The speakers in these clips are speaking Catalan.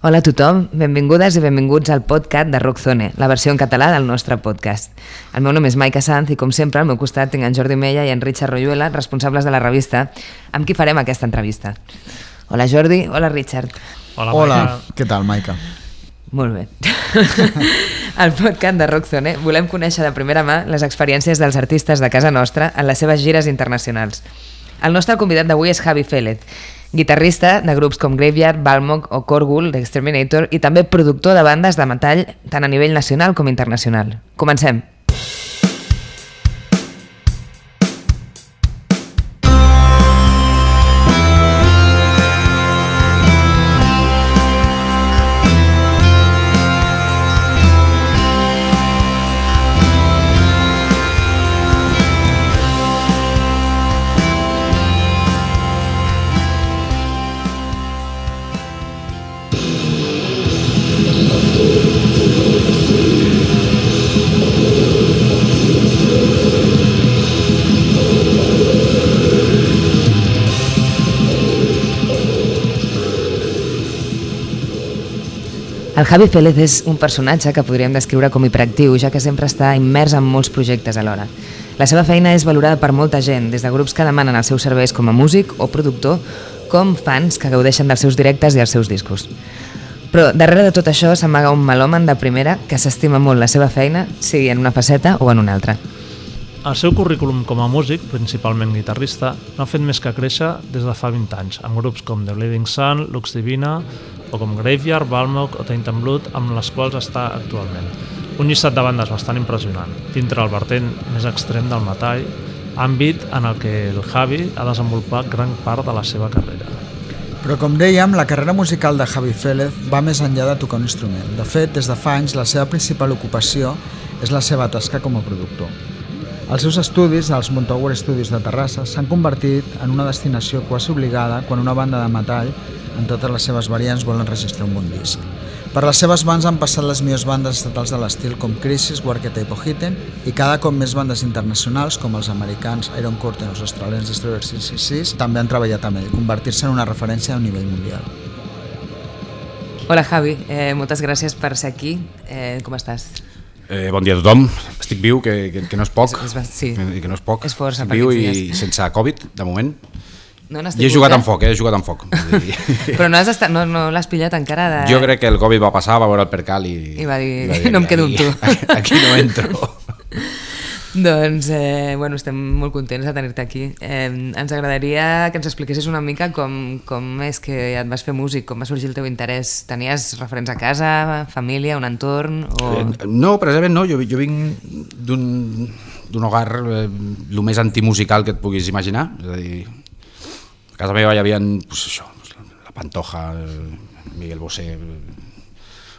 Hola a tothom, benvingudes i benvinguts al podcast de Rockzone, la versió en català del nostre podcast. El meu nom és Maica Sanz i, com sempre, al meu costat tinc en Jordi Mella i en Richard Royuela, responsables de la revista, amb qui farem aquesta entrevista. Hola Jordi, hola Richard. Hola, Hola, Maica. què tal, Maica? Molt bé. Al podcast de Rockzone volem conèixer de primera mà les experiències dels artistes de casa nostra en les seves gires internacionals. El nostre convidat d'avui és Javi Félez, guitarrista de grups com Graveyard, Balmog o Korgul d'Exterminator i també productor de bandes de metall tant a nivell nacional com internacional. Comencem. Javi Félez és un personatge que podríem descriure com hiperactiu, ja que sempre està immers en molts projectes alhora. La seva feina és valorada per molta gent, des de grups que demanen els seus serveis com a músic o productor, com fans que gaudeixen dels seus directes i els seus discos. Però darrere de tot això s'amaga un melòman de primera que s'estima molt la seva feina, sigui en una faceta o en una altra. El seu currículum com a músic, principalment guitarrista, no ha fet més que créixer des de fa 20 anys, amb grups com The Bleeding Sun, Lux Divina, o com Graveyard, Balmog o Taint and Blood, amb les quals està actualment. Un llistat de bandes bastant impressionant, dintre el vertent més extrem del metall, àmbit en el que el Javi ha desenvolupat gran part de la seva carrera. Però com dèiem, la carrera musical de Javi Félez va més enllà de tocar un instrument. De fet, des de fa anys, la seva principal ocupació és la seva tasca com a productor. Els seus estudis, als Montower Studios de Terrassa, s'han convertit en una destinació quasi obligada quan una banda de metall, en totes les seves variants, volen registrar un bon disc. Per les seves mans han passat les millors bandes estatals de l'estil com Crisis, Warqueta i Pohiten i cada cop més bandes internacionals com els americans Iron Curtain o els australians Destroyer 666 també han treballat amb ell, convertir-se en una referència a nivell mundial. Hola Javi, eh, moltes gràcies per ser aquí. Eh, com estàs? Eh, bon dia a tothom. Estic viu, que, que, que no és poc. Sí. Que, que no és poc. És força Estic viu i dies. sense Covid, de moment. No I he jugat eh? amb foc, eh? He jugat amb foc. Dir, Però no, has estat, no, no l'has pillat encara de... Jo crec que el Covid va passar, va veure el percal i... I va dir, "No em quedo amb tu." Aquí, aquí no entro. Doncs, eh, bueno, estem molt contents de tenir-te aquí. Eh, ens agradaria que ens expliquessis una mica com, com és que et vas fer músic, com va sorgir el teu interès. Tenies referents a casa, família, un entorn? O... Eh, No, precisament no. Jo, jo vinc d'un d'un hogar eh, el més antimusical que et puguis imaginar. És a dir, a casa meva hi havia pues, això, la Pantoja, Miguel Bosé,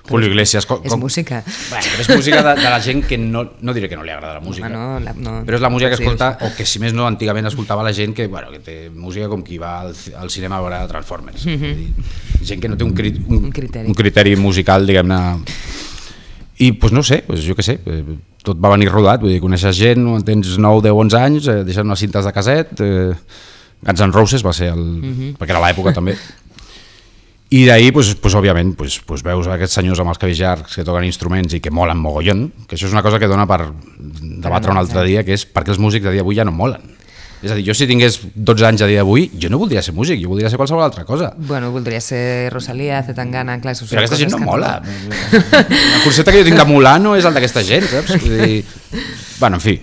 Julio Iglesias... Com, És música. Bueno, però és música de, de la gent que no, no diré que no li agrada la música, Home, no, la- no, però és la música que dir escolta, o que si més no, antigament escoltava la gent que, bueno, que té música com qui va al, al cinema a veure Transformers. Mm -hmm. Gent que no té un, cri, un, Mhm. Un criteri. un criteri musical, diguem-ne... I, doncs no sé, doncs jo què sé, eh, tot va venir rodat, vull dir, coneixes gent, tens 9, 10, 11 anys, eh, deixen unes cintes de caset, eh, Guns N' Roses va ser el... Mm -hmm. perquè era l'època també. I d'ahir, pues, pues, òbviament, pues, pues, veus aquests senyors amb els cabells llargs que toquen instruments i que molen mogollon, que això és una cosa que dona per debatre un altre dia, que és perquè els músics de dia d'avui ja no molen. És a dir, jo si tingués 12 anys a dia d'avui, jo no voldria ser músic, jo voldria ser qualsevol altra cosa. Bueno, voldria ser Rosalia, Zetangana, clar, Però aquesta gent no mola. El concepte que jo tinc de molar no és el d'aquesta gent, saps? Vull dir... Bueno, en fi.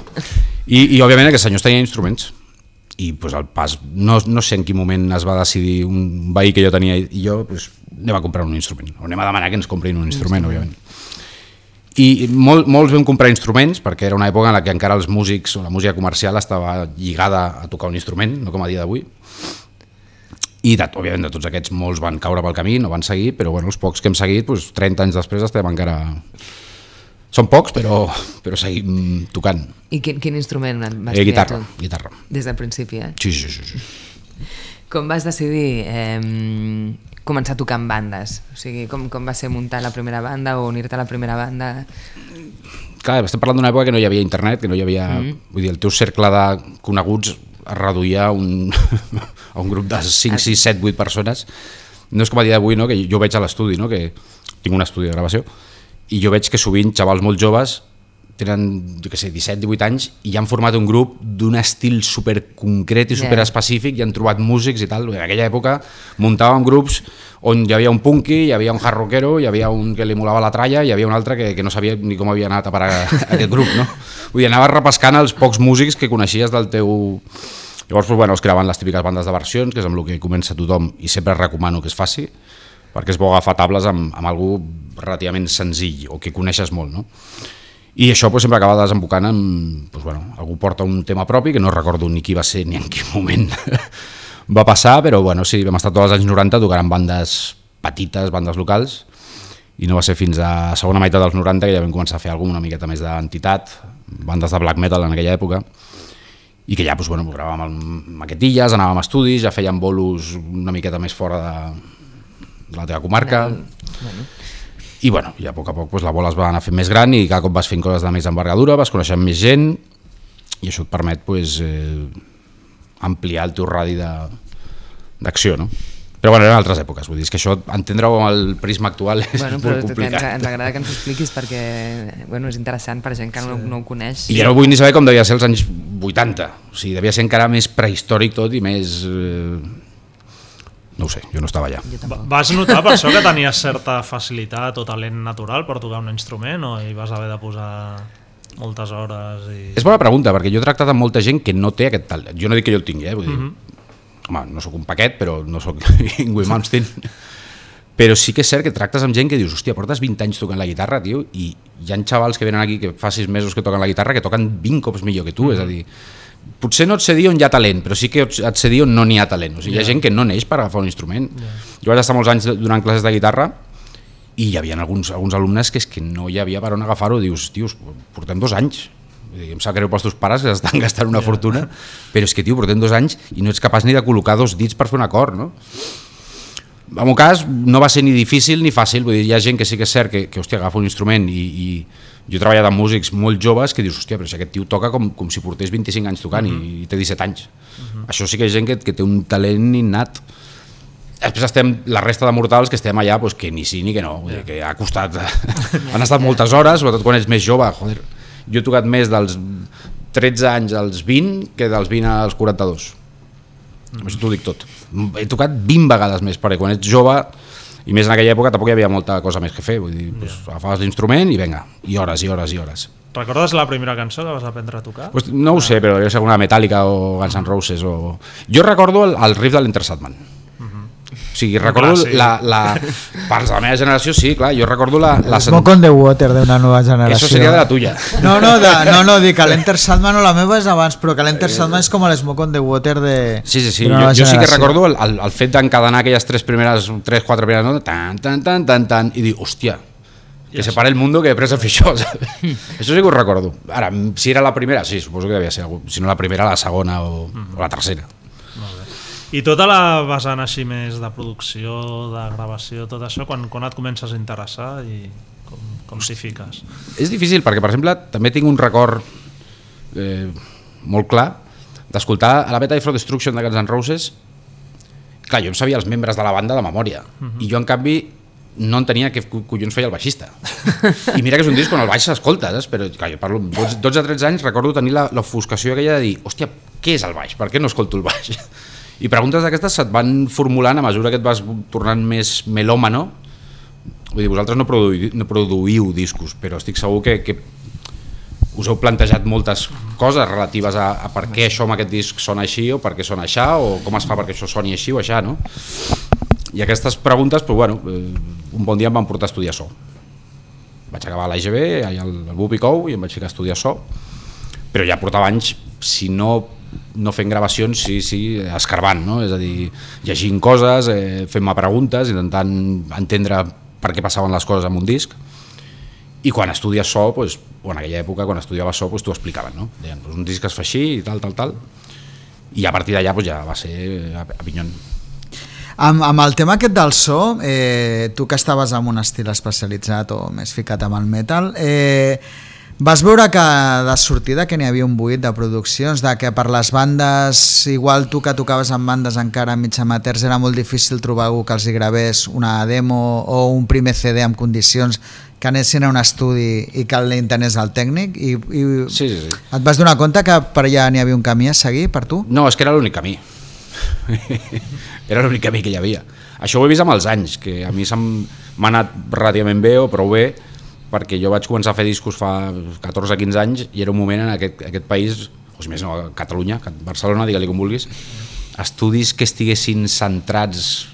I, I, òbviament, aquests senyors tenien instruments. I pues, el pas, no, no sé en quin moment es va decidir un veí que jo tenia i jo, pues, anem a comprar un instrument. O anem a demanar que ens comprin un instrument, òbviament. I molt, molts vam comprar instruments perquè era una època en la que encara els músics o la música comercial estava lligada a tocar un instrument, no com a dia d'avui. I, de, òbviament, de tots aquests, molts van caure pel camí, no van seguir, però bueno, els pocs que hem seguit, doncs, 30 anys després estem encara... Són pocs, però, però seguim tocant. I quin, quin instrument vas Eh, guitarra, tu? guitarra. Des del principi, eh? Sí, sí, sí. sí. Com vas decidir eh, començar a tocar en bandes? O sigui, com, com va ser muntar la primera banda o unir-te a la primera banda? Clar, estem parlant d'una època que no hi havia internet, que no hi havia... Mm. Vull dir, el teu cercle de coneguts es reduïa a un, a un grup de 5, 6, 7, 8 persones no és com a dia d'avui, no? que jo veig a l'estudi, no? que tinc un estudi de gravació, i jo veig que sovint xavals molt joves tenen, jo què sé, 17, 18 anys i han format un grup d'un estil super concret i super específic i han trobat músics i tal. En aquella època muntàvem grups on hi havia un punky, hi havia un hard rockero, hi havia un que li molava la tralla i hi havia un altre que, que no sabia ni com havia anat a parar aquest grup, no? Vull dir, anaves repescant els pocs músics que coneixies del teu... Llavors, doncs, bueno, es creaven les típiques bandes de versions, que és amb el que comença tothom i sempre recomano que es faci, perquè és bo agafar tables amb, amb algú relativament senzill o que coneixes molt, no? I això pues, sempre acaba desembocant en... Pues, bueno, algú porta un tema propi, que no recordo ni qui va ser ni en quin moment va passar, però bueno, sí, vam estar tots els anys 90 tocant bandes petites, bandes locals, i no va ser fins a segona meitat dels 90 que ja vam començar a fer alguna una miqueta més d'entitat, bandes de black metal en aquella època, i que ja pues, bueno, gravàvem maquetilles, anàvem a estudis, ja fèiem bolos una miqueta més fora de, de la teva comarca. Bueno. I bueno, ja a poc a poc pues, la bola es va anar fent més gran i cada cop vas fent coses de més envergadura, vas coneixent més gent i això et permet pues, eh, ampliar el teu radi d'acció, no? Però bueno, eren altres èpoques, vull dir, que això entendre-ho amb el prisma actual és bueno, molt complicat. Ens, ens agrada que ens ho expliquis perquè bueno, és interessant per gent que no, no ho coneix. I jo no vull ni saber com devia ser els anys 80, o sigui, devia ser encara més prehistòric tot i més... Eh, no ho sé, jo no estava allà. Vas notar per això que tenies certa facilitat o talent natural per tocar un instrument o hi vas haver de posar moltes hores? I... És bona pregunta, perquè jo he tractat amb molta gent que no té aquest talent. Jo no dic que jo el tingui, eh? Vull dir, mm -hmm. home, no sóc un paquet, però no sóc Ingui Malmsteen. però sí que és cert que tractes amb gent que dius, hòstia, portes 20 anys tocant la guitarra, tio, i hi ha xavals que venen aquí que fa 6 mesos que toquen la guitarra que toquen 20 cops millor que tu, mm -hmm. és a dir, potser no et sé dir on hi ha talent, però sí que et sé dir on no n'hi ha talent. O sigui, yeah. hi ha gent que no neix per agafar un instrument. Yeah. Jo vaig estar molts anys donant classes de guitarra i hi havia alguns, alguns alumnes que és que no hi havia per on agafar-ho. Dius, tios, portem dos anys. Dir, em sap greu pels teus pares que s'estan gastant una yeah. fortuna, però és que, tio, portem dos anys i no ets capaç ni de col·locar dos dits per fer un acord, no? En el meu cas no va ser ni difícil ni fàcil, vull dir, hi ha gent que sí que és cert que, que hòstia, agafa un instrument i, i jo he treballat amb músics molt joves que dius, hòstia, però si aquest tio toca com, com si portés 25 anys tocant uh -huh. i, i té 17 anys. Uh -huh. Això sí que és gent que, que té un talent innat. Després estem la resta de mortals que estem allà pues, que ni sí ni que no, yeah. que ha costat... Han estat moltes hores, sobretot quan ets més jove. Joder, jo he tocat més dels 13 anys als 20 que dels 20 als 42. Mm. Això t'ho dic tot. He tocat 20 vegades més, perquè quan ets jove i més en aquella època tampoc hi havia molta cosa més que fer, vull dir, pues, agafaves l'instrument i venga, i hores i hores i hores. Recordes la primera cançó que vas aprendre a tocar? Pues no ho sé, però devia ser alguna Metallica o Guns N' Roses o... Jo recordo el, el riff de l'Enter Sandman. O sigui, recordo clar, sí. la, la... Per la meva generació, sí, clar, jo recordo la... la... Smoke on the Water d'una nova generació. Això seria de la tuya. No, no, de, no, no dic que l'Enter Sandman o la meva és abans, però que l'Enter Sandman és com l'Smoke on the Water de... Sí, sí, sí, jo, jo sí que recordo el, el, el fet d'encadenar aquelles tres primeres, tres, quatre primeres notes, tan, tan, tan, tan, tan, i dir, hòstia, que se pare el mundo que pres a fer això. això sí que ho recordo. Ara, si era la primera, sí, suposo que devia ser, si no la primera, la segona o, o la tercera. I tota la vessant així més de producció, de gravació, tot això, quan, quan et comences a interessar i com, com s'hi fiques? És difícil perquè, per exemple, també tinc un record eh, molt clar d'escoltar a la Beta for Destruction de Guns N' Roses clar, jo em sabia els membres de la banda de memòria uh mhm. -huh. i jo en canvi no entenia què collons feia el baixista i mira que és un disc on el baix s'escolta però clar, jo parlo 12-13 anys recordo tenir l'ofuscació aquella de dir hòstia, què és el baix? Per què no escolto el baix? I preguntes d'aquestes se't van formulant a mesura que et vas tornant més melòmano. Vull dir, vosaltres no produïu, no produïu discos, però estic segur que, que us heu plantejat moltes coses relatives a, a per què això amb aquest disc sona així o per què sona això o com es fa perquè això soni així o això, no? I aquestes preguntes, però, bueno, eh, un bon dia em van portar a estudiar so. Vaig acabar a l'AGB, allà al, al Bupicou, i em vaig ficar a estudiar so, però ja portava anys, si no no fent gravacions, sí, sí, escarbant, no? és a dir, llegint coses, eh, fent-me preguntes, intentant entendre per què passaven les coses amb un disc, i quan estudies so, pues, o en aquella època, quan estudiava so, pues, t'ho explicaven, no? Deien, pues, un disc es fa així i tal, tal, tal, i a partir d'allà pues, ja va ser a, a pinyon. Amb, amb el tema aquest del so, eh, tu que estaves en un estil especialitzat o més ficat amb el metal, eh, Vas veure que de sortida que n'hi havia un buit de produccions, de que per les bandes, igual tu que tocaves amb bandes encara mig amateurs, era molt difícil trobar algú que els hi gravés una demo o un primer CD amb condicions que anessin a un estudi i que l'entenés el tècnic i, i Sí, sí, sí. et vas donar compte que per allà n'hi havia un camí a seguir per tu? No, és que era l'únic camí. era l'únic camí que hi havia. Això ho he vist amb els anys, que a mi m'ha anat relativament bé o prou bé, perquè jo vaig començar a fer discos fa 14-15 anys i era un moment en aquest, aquest país, o si més no, a Catalunya, Barcelona, digue-li com vulguis, estudis que estiguessin centrats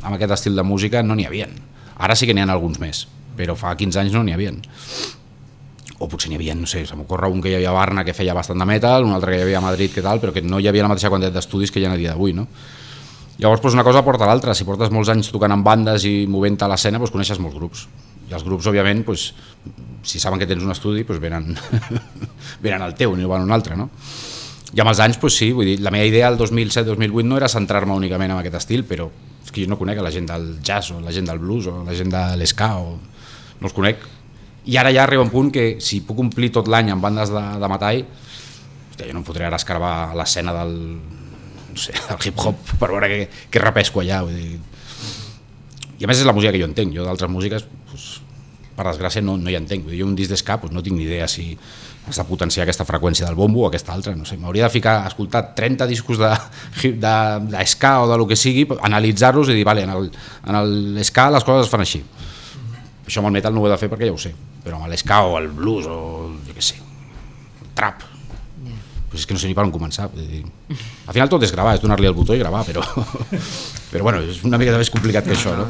en aquest estil de música no n'hi havien. Ara sí que n'hi ha alguns més, però fa 15 anys no n'hi havien o potser n'hi havia, no sé, se m'ocorre un que hi havia a Barna que feia bastant de metal, un altre que hi havia a Madrid que tal, però que no hi havia la mateixa quantitat d'estudis que hi ha a dia d'avui, no? Llavors, doncs, una cosa porta l'altra, si portes molts anys tocant amb bandes i movent a l'escena, doncs coneixes molts grups. Els grups, òbviament, doncs, si saben que tens un estudi, doncs venen, venen al teu, ni van a un altre, no? I amb els anys, doncs sí, vull dir, la meva idea al 2007-2008 no era centrar-me únicament en aquest estil, però és que jo no conec la gent del jazz o la gent del blues o la gent de l'esca o no els conec. I ara ja arriba un punt que si puc omplir tot l'any amb bandes de, de metall, hòstia, jo no em fotré ara escarbar l'escena del, no sé, del hip-hop per veure què, què repesco allà. Vull dir. I a més és la música que jo entenc, jo d'altres músiques, doncs, per desgràcia, no, no hi entenc. Jo un disc d'esca doncs, no tinc ni idea si has de potenciar aquesta freqüència del bombo o aquesta altra, no sé, m'hauria de ficar a escoltar 30 discos de, de, de ska o de lo que sigui, analitzar-los i dir, vale, en el, en l'esca les coses es fan així. Això amb el metal no ho he de fer perquè ja ho sé, però amb l'esca o el blues o jo què sé, el trap, pues és que no sé ni per on començar. Al final tot és gravar, és donar-li el botó i gravar, però, però bueno, és una mica més complicat que això, no?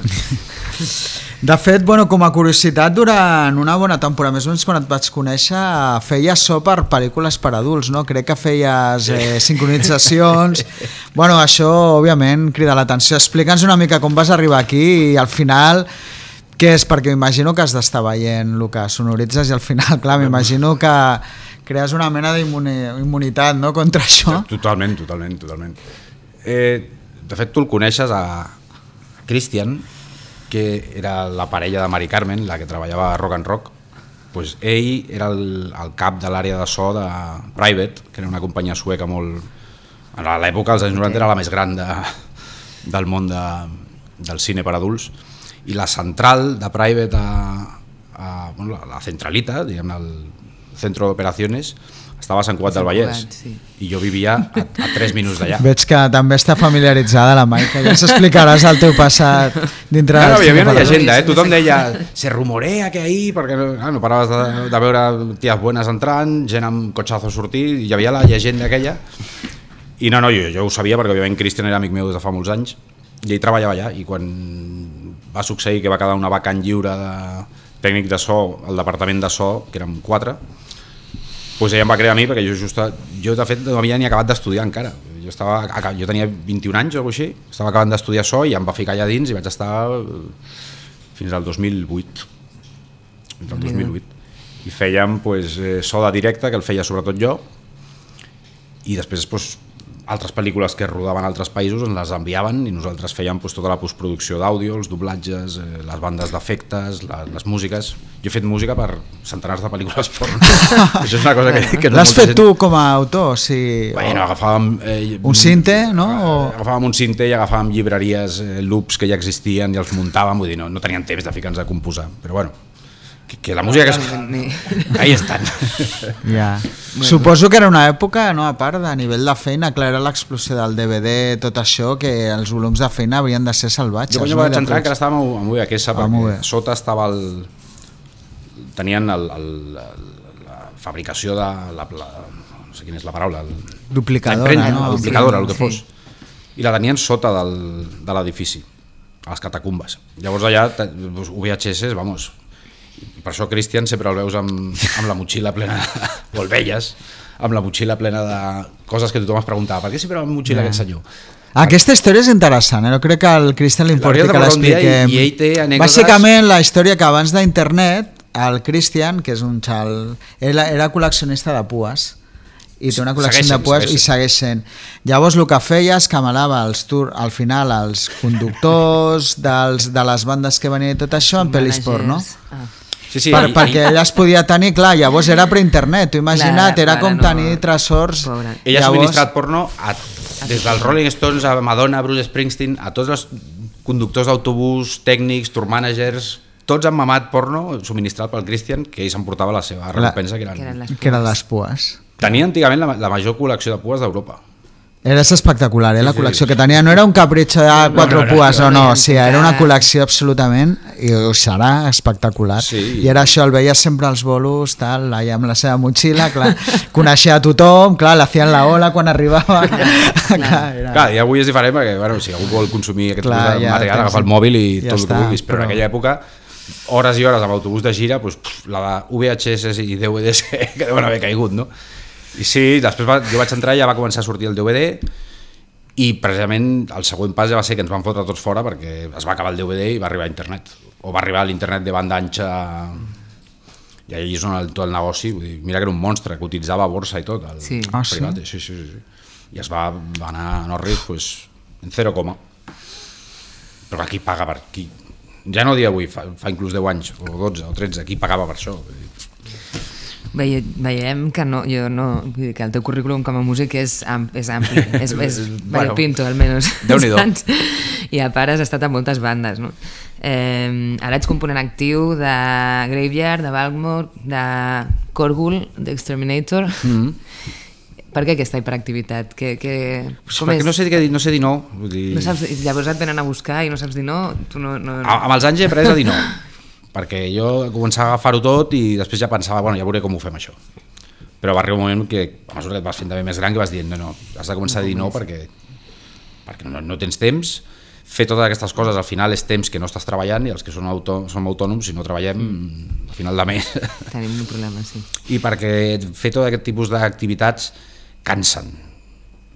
De fet, bueno, com a curiositat, durant una bona temporada, més o menys quan et vaig conèixer, feies so per pel·lícules per adults, no? Crec que feies eh, sincronitzacions... bueno, això, òbviament, crida l'atenció. Explica'ns una mica com vas arribar aquí i al final què és? Perquè m'imagino que has d'estar veient el que sonoritzes i al final, clar, m'imagino que crees una mena d'immunitat no? contra això. Totalment, totalment, totalment. Eh, de fet, tu el coneixes a Christian, que era la parella de Mari Carmen, la que treballava a Rock and Rock, pues ell era el, el cap de l'àrea de so de Private, que era una companyia sueca molt... A l'època, als anys 90, era la més gran de, del món de, del cine per adults, i la central de Private a, a bueno, la, la centralita, diguem el centro d'operacions, estava a Sant Cugat del Vallès sí. i jo vivia a, a 3 minuts d'allà. Veig que també està familiaritzada la Maica, ja ens explicaràs el teu passat dintre No, no, hi havia una llegenda, eh? Tothom deia se rumorea que ahir, perquè no, no paraves de, de veure ties buenas entrant, gent amb cotxazo sortir, i hi havia la llegenda aquella. I no, no, jo, jo ho sabia perquè òbviament Cristian era amic meu des de fa molts anys i ell treballava allà i quan va succeir que va quedar una vacant lliure de tècnic de so al departament de so, que érem quatre, pues ella em va crear a mi perquè jo just, jo de fet no havia ni acabat d'estudiar encara. Jo, estava, jo tenia 21 anys o alguna així estava acabant d'estudiar so i em va ficar allà dins i vaig estar fins al 2008 fins al 2008 i fèiem pues, eh, so de directe que el feia sobretot jo. I després pues, altres pel·lícules que rodaven a altres països ens les enviaven i nosaltres fèiem pues, tota la postproducció d'àudio, els doblatges, eh, les bandes d'efectes, la, les músiques. Jo he fet música per centenars de pel·lícules porno. Això és una cosa que, que no L'has fet gent- tu com a autor? O sigui, Bueno, agafàvem... Eh, Un cinte, no? O... Agafàvem un cinte i agafàvem llibreries, eh, loops que ja existien i els muntàvem, vull dir, no, no teníem temps de ficar-nos a composar, però bueno, que, que la música que es... Ahí estan. Ja. Suposo que era una època, no, a part, de nivell de feina, clar, era l'explosió del DVD, tot això, que els volums de feina havien de ser salvatges. Jo quan jo no? vaig entrar encara estàvem a a Moviaquesa A perquè sota estava el... tenien el, el, el, la fabricació de la, la, no sé quina és la paraula el, Duplicadora, la no? la duplicadora, el que Sí. fos i la tenien sota del, de l'edifici a les catacumbes llavors allà doncs, VHS, vamos per això Cristian sempre el veus amb, amb la motxilla plena o el veies amb la motxilla plena de coses que tothom es preguntava per què sempre amb motxilla Ja. aquest senyor Aquesta història és interessant, eh? no crec que al Cristian li importi que l'expliquem. i- i anècdotes- Bàsicament, la història que abans d'internet, el Cristian, que és un xal, era, era col·leccionista de pues i té una col·lecció Segueixen, de pues i segueixen. segueix sent. Llavors el que feia és que malava els tour, al final els conductors dels, de les bandes que venien i tot això en pel·lis porno. Ah. Sí, sí, per, i- perquè ella es podia tenir, clar, llavors era per internet, tu imagina't, Clar, era com no- tenir tresors. Pobre. Ella ha Llavors- subministrat porno a, des dels Rolling Stones a Madonna, Bruce Springsteen, a tots els conductors d'autobús, tècnics, tour managers, tots han mamat porno subministrat pel Christian, que ell s'emportava la seva recompensa, que Que eren Que eren les pues. Tenia antigament la, la major col·lecció de pues d'Europa. Era espectacular, eh, la col·lecció que tenia. No era un capritxo de quatre no, no, pues o no, no, o sigui, era una col·lecció absolutament, i ho serà espectacular. Sí. I era això, el veies sempre als bolos, tal, allà amb la seva motxilla, clar, coneixia a tothom, clar, l'hacien la ola quan arribava. clar, era... Clar, i avui és diferent perquè, bueno, si algú vol consumir aquest Clar, tipus de ja material, agafa el mòbil i ja tot el que està, vulguis, però, però- en aquella època hores i hores amb autobús de gira, doncs, pff, la de VHS i DVDs que, que deuen haver caigut, no? I sí, després va, jo vaig entrar i ja va començar a sortir el DVD i precisament el següent pas ja va ser que ens van fotre tots fora perquè es va acabar el DVD i va arribar a internet o va arribar a l'internet de banda anxa i allà és on el, tot el negoci vull dir, mira que era un monstre que utilitzava borsa i tot el, Sí. Ah, el sí? privat, sí, sí, sí, sí. i es va, va anar a Norris pues, en 0, però aquí paga per qui ja no dia avui, fa, fa inclús 10 anys o 12 o 13, qui pagava per això Vull dir, Veie, veiem que no, jo no, vull dir que el teu currículum com a músic és, am, és ampli, és, és Bueno, variopinto almenys. Déu-n'hi-do. saps? I a part has estat a moltes bandes, no? Eh, ara ets component actiu de Graveyard, de Balmore, de Corgul, d'Exterminator. Mm -hmm. Per què aquesta hiperactivitat? Que, que, com perquè és? no sé, què dir, no sé dir no, vull dir, No saps, llavors et venen a buscar i no saps dir no? Tu no, no, no. A- amb els anys he après a dir no perquè jo començava a agafar-ho tot i després ja pensava, bueno, ja veuré com ho fem això però va arribar un moment que a mesura que et vas fent també més gran que vas dient, no, no, has de començar a dir no perquè, perquè no, no tens temps fer totes aquestes coses al final és temps que no estàs treballant i els que són autò som autònoms si no treballem mm. al final de mes Tenim un problema, sí. i perquè fer tot aquest tipus d'activitats cansen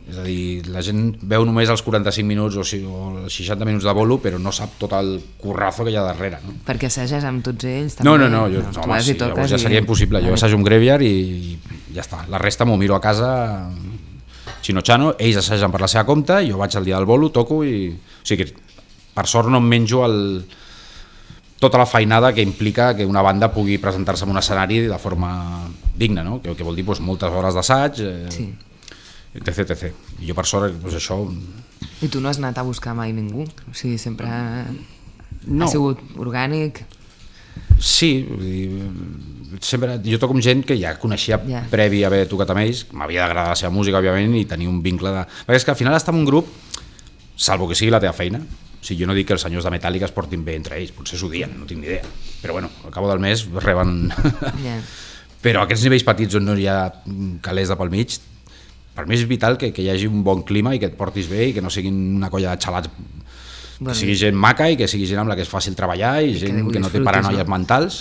és a dir, la gent veu només els 45 minuts o, o els 60 minuts de bolo però no sap tot el currazo que hi ha darrere no? Perquè assages amb tots ells? No, també? no, no, jo, tu home, vas i sí, llavors ja seria impossible. Jo assajo un graveyard i, ja està. La resta m'ho miro a casa xino-xano, ells assagen per la seva compte, jo vaig al dia del bolo, toco i... O sigui que per sort no em menjo el, tota la feinada que implica que una banda pugui presentar-se en un escenari de forma digna, no? que, que vol dir doncs, moltes hores d'assaig, eh, Sí. Etc, etc. I jo per sort doncs, això I tu no has anat a buscar mai ningú? O sigui, sempre No. ha sigut orgànic? Sí, vull dir, sempre, jo toco amb gent que ja coneixia Ja. previ a haver tocat amb ells, m'havia d'agradar la seva música, òbviament, i tenir un vincle de... Perquè és que al final estar en un grup, salvo que sigui la teva feina, o sigui, jo no dic que els senyors de Metallica es portin bé entre ells, potser s'odien, no tinc ni idea, però bueno, al cabo del mes reben... Ja. però aquests nivells petits on no hi ha calés de pel mig, per mi és vital que, que hi hagi un bon clima i que et portis bé i que no siguin una colla de xalats Bueno, que sigui gent maca i que sigui gent amb la que és fàcil treballar i, que gent ho que no té paranoies no? mentals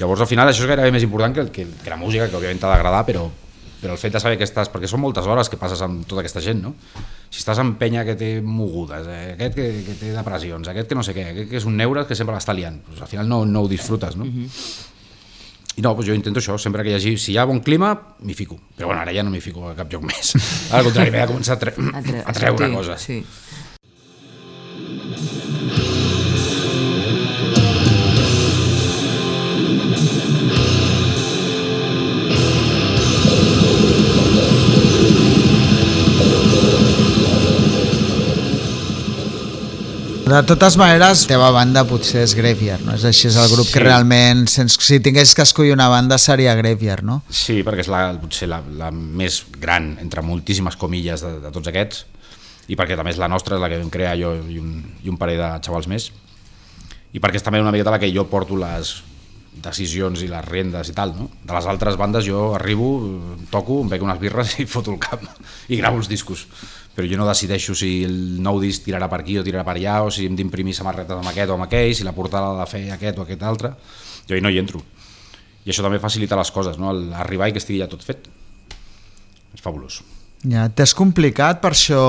llavors al final això és gairebé més important que, que, que la música que òbviament t'ha d'agradar però, però el fet de saber que estàs perquè són moltes hores que passes amb tota aquesta gent no? si estàs amb penya que té mogudes eh, aquest que, que té depressions aquest que no sé què, aquest que és un neure que sempre l'està liant doncs al final no, no ho disfrutes no? I no, doncs jo intento això, sempre que hi hagi, si hi ha bon clima, m'hi fico. Però bueno, ara ja no m'hi fico a cap lloc més. Al contrari, m'he de començar a, tre A, tre a treure sortir, coses. Sí. De totes maneres, la teva banda potser és Graveyard, no? És així, és el grup Sí. que realment, sens, si tingués que escollir una banda seria Graveyard, no? Sí, perquè és la, potser la, la més gran, entre moltíssimes comilles de, de tots aquests, i perquè també és la nostra, és la que vam crear jo i un, i un parell de xavals més, i perquè és també una miqueta la que jo porto les decisions i les rendes i tal, no? De les altres bandes jo arribo, toco, em bec unes birres i foto el camp i gravo els discos. Però jo no decideixo si el nou disc tirarà per aquí o tirarà per allà, o si hem d'imprimir samarretes amb aquest o amb aquell, si la portada l'ha de fer aquest o aquest altre. Jo hi no hi entro. I això també facilita les coses, no? El arribar i que estigui ja tot fet. És fabulós. Ja, t'és complicat per això,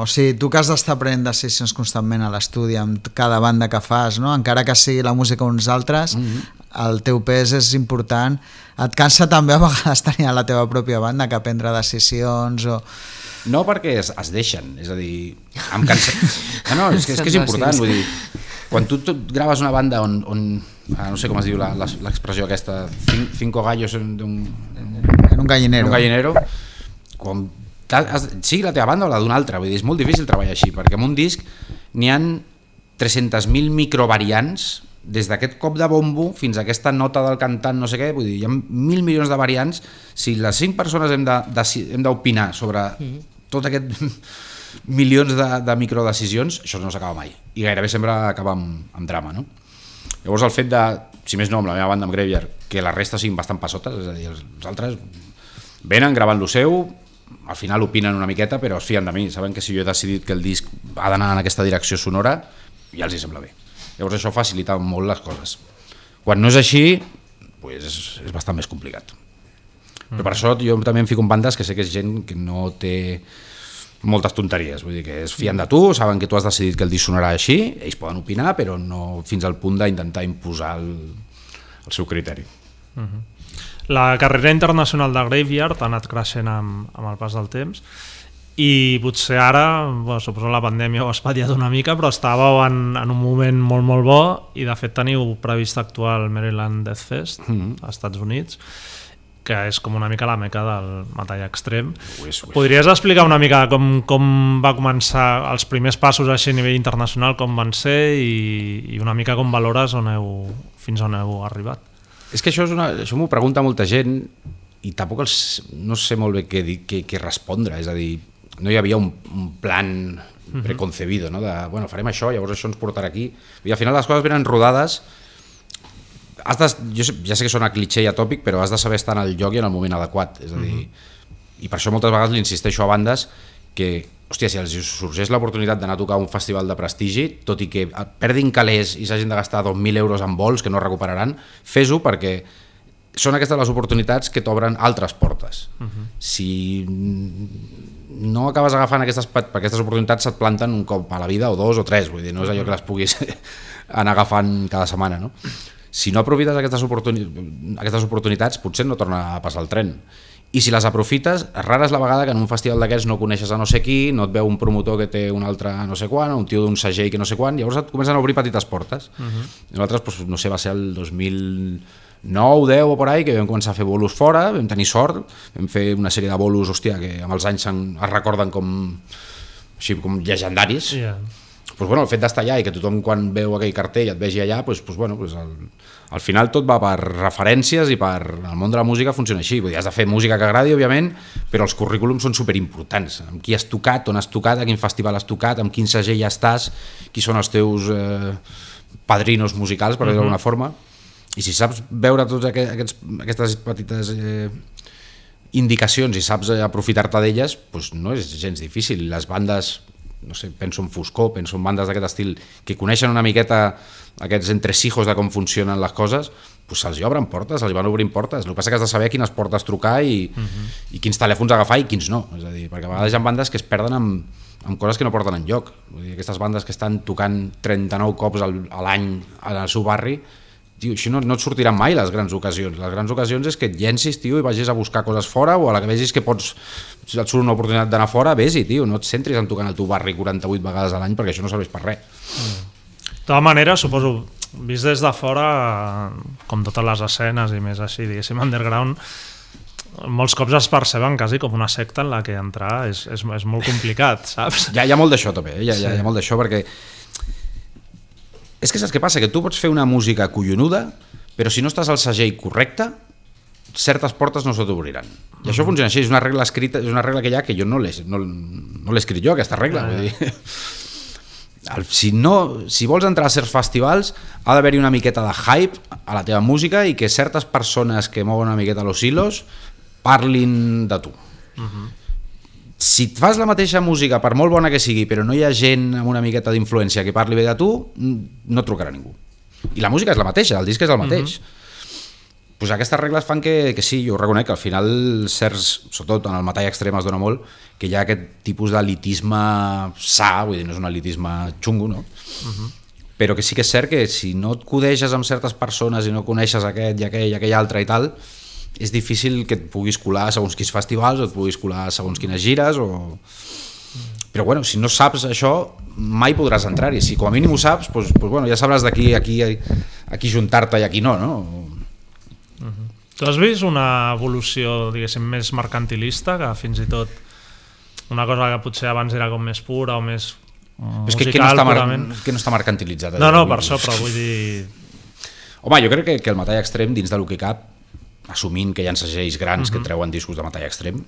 o sigui, tu que has d'estar prenent decisions constantment a l'estudi amb cada banda que fas, no? encara que sigui la música uns altres, mm -hmm. el teu pes és important. Et cansa també a vegades tenir a la teva pròpia banda que prendre decisions o... No perquè es, es deixen, és a dir, em cansa... No, no, és que és, que és important, vull dir, quan tu, tu graves una banda on, on ah, no sé com es diu la- la- l'expressió aquesta, cin- cinco gallos en un, En un gallinero. en un gallinero, has- sigui la teva banda o la d'una altra, vull dir, és molt difícil treballar així, perquè en un disc n'hi han 300.000 microvariants des d'aquest cop de bombo fins a aquesta nota del cantant, no sé què, vull dir, hi ha mil milions de variants, si les cinc persones hem de- de- hem d'opinar sobre tot aquest milions de, de microdecisions, això no s'acaba mai, i gairebé sempre acaba amb, amb drama, no? Llavors el fet de, si més no, amb la meva banda, amb Graveyard, que la resta siguin bastant passotes, és a dir, els, altres venen gravant lo seu, al final opinen una miqueta, però es fien de mi, saben que si jo he decidit que el disc ha d'anar en aquesta direcció sonora, ja els hi sembla bé. Llavors això facilita molt les coses. Quan no és així, pues és, és bastant més complicat. Però per això jo també em fico en bandes que sé que és gent que no té moltes tonteries, vull dir que es fien de tu, saben que tu has decidit que el disc sonarà així, ells poden opinar, però no fins al punt d'intentar imposar el, el seu criteri. La carrera internacional de Graveyard ha anat creixent amb, amb el pas del temps i potser ara, bueno, suposo la pandèmia ho ha espatllat una mica, però estàveu en, en un moment molt, molt bo i de fet teniu previst actuar al Maryland Death Fest mm -hmm. als Estats Units que és com una mica la meca del metall extrem. Ho és, ho és. Podries explicar una mica com, com va començar els primers passos així a nivell internacional, com van ser i, i una mica com valores on heu, fins on heu arribat? És que això, és una, això m'ho pregunta molta gent i tampoc els, no sé molt bé què, dir- què, què respondre, és a dir, no hi havia un, un plan preconcebido, no? de, bueno, farem això, llavors això ens portarà aquí. I al final les coses venen rodades, has de, jo sé, ja sé que sona cliché i atòpic, però has de saber estar en el lloc i en el moment adequat, és a dir, i per això moltes vegades li insisteixo a bandes que, hòstia, si els sorgeix l'oportunitat d'anar a tocar un festival de prestigi, tot i que perdin calés i s'hagin de gastar 2.000 euros en vols que no recuperaran, fes-ho perquè són aquestes les oportunitats que t'obren altres portes. Uh -huh. Si no acabes agafant aquestes, perquè aquestes oportunitats se't planten un cop a la vida o dos o tres, vull dir, no és allò que les puguis anar agafant cada setmana, no? Si no aprofites aquestes, oportuni aquestes oportunitats, potser no torna a passar el tren. I si les aprofites, rara és la vegada que en un festival d'aquests no coneixes a no sé qui, no et veu un promotor que té un altre no sé quan, o un tio d'un segell que no sé quan, llavors et comencen a obrir petites portes. Uh -huh. Nosaltres, doncs, no sé, va ser el 2009, 10 o por ahí, que vam començar a fer bolos fora, vam tenir sort, vam fer una sèrie de bolos, hòstia, que amb els anys es recorden com, així, com llegendaris. Yeah. Pues, bueno, el fet d'estar allà i que tothom quan veu aquell cartell et vegi allà, pues, pues, bueno, pues, el, al final tot va per referències i per el món de la música funciona així. Vull dir, has de fer música que agradi, òbviament, però els currículums són superimportants. Amb qui has tocat, on has tocat, a quin festival has tocat, amb quin segell estàs, qui són els teus eh, padrinos musicals, per dir-ho d'alguna forma. I si saps veure tots aqu aquests, aquestes petites eh, indicacions i saps aprofitar-te d'elles, doncs no és gens difícil. Les bandes, no sé, penso en Foscor, penso en bandes d'aquest estil, que coneixen una miqueta aquests entresijos de com funcionen les coses, doncs se'ls obren portes, se'ls van obrint portes. El que passa que has de saber quines portes trucar i, uh -huh. i quins telèfons agafar i quins no. És a dir, perquè a vegades hi ha bandes que es perden amb, amb coses que no porten en lloc. Vull dir, aquestes bandes que estan tocant 39 cops al, a l'any al seu barri, tio, això no, no et sortiran mai les grans ocasions. Les grans ocasions és que et llencis, tio, i vagis a buscar coses fora o a la que vegis que pots, si et surt una oportunitat d'anar fora, vés-hi, tio, no et centris en tocar al teu barri 48 vegades a l'any perquè això no serveix per res. De tota manera, suposo, vist des de fora, com totes les escenes i més així, diguéssim, underground, molts cops es perceben quasi com una secta en la que entrar és, és, és molt complicat, saps? Hi ha, hi ha molt d'això també, eh? hi, ha, sí. hi ha molt d'això perquè és que saps què passa? Que tu pots fer una música collonuda però si no estàs al segell correcte certes portes no se t'obriran. I això funciona així, és una regla escrita és una regla que hi ha que jo no l'he no, no l'he escrit jo aquesta regla Ah, vull dir. El- si, no, si vols entrar a certs festivals ha d'haver-hi una miqueta de hype a la teva música i que certes persones que mouen una miqueta los hilos parlin de tu si et fas la mateixa música, per molt bona que sigui, però no hi ha gent amb una miqueta d'influència que parli bé de tu, mm, no et trucarà ningú. I la música és la mateixa, el disc és el mateix. pues aquestes regles fan que, que sí, jo ho reconec, que al final certs, sobretot en el metall extrem es dona molt, que hi ha aquest tipus d'elitisme sa, vull dir, no és un elitisme xungo, no? Però que sí que és cert que si no et codeixes amb certes persones i no coneixes aquest i aquell i aquell altre i tal, és difícil que et puguis colar segons quins festivals o et puguis colar segons quines gires o... però bueno, si no saps això mai podràs entrar-hi, si com a mínim ho saps doncs, doncs bueno, ja sabràs d'aquí aquí, aquí juntar-te i aquí no, no? Tu has vist una evolució, diguéssim, més mercantilista, que fins i tot una cosa que potser abans era com més pura o més Però és que, musical, que, no està mar purament? que no està mercantilitzat. No, allò, no, vull per això, però vull dir... Home, jo crec que, que el metall extrem, dins del que cap, assumint que hi ha segells grans uh Mhm. -huh. que treuen discos de metall extrem,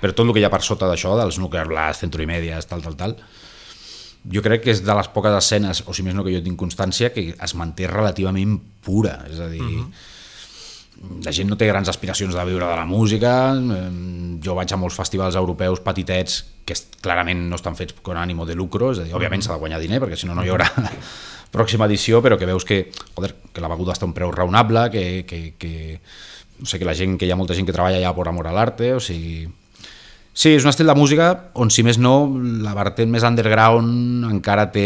però tot el que hi ha per sota d'això, dels Nuclear Blast, Century Medias, tal, tal, tal, jo crec que és de les poques escenes, o si més no que jo tinc constància, que es manté relativament pura, és a dir, uh -huh. la gent no té grans aspiracions de viure de la música, eh, jo vaig a molts festivals europeus petitets que clarament no estan fets con ànimo de lucro, és a dir, òbviament s'ha de guanyar diner perquè si no no hi haurà pròxima edició, però que veus que, joder, que la beguda està a un preu raonable, que, que, que, no sé, que la gent, que hi ha molta gent que treballa allà per amor a l'arte, o sigui... Sí, és un estil de música on, si més no, la vertent més underground encara té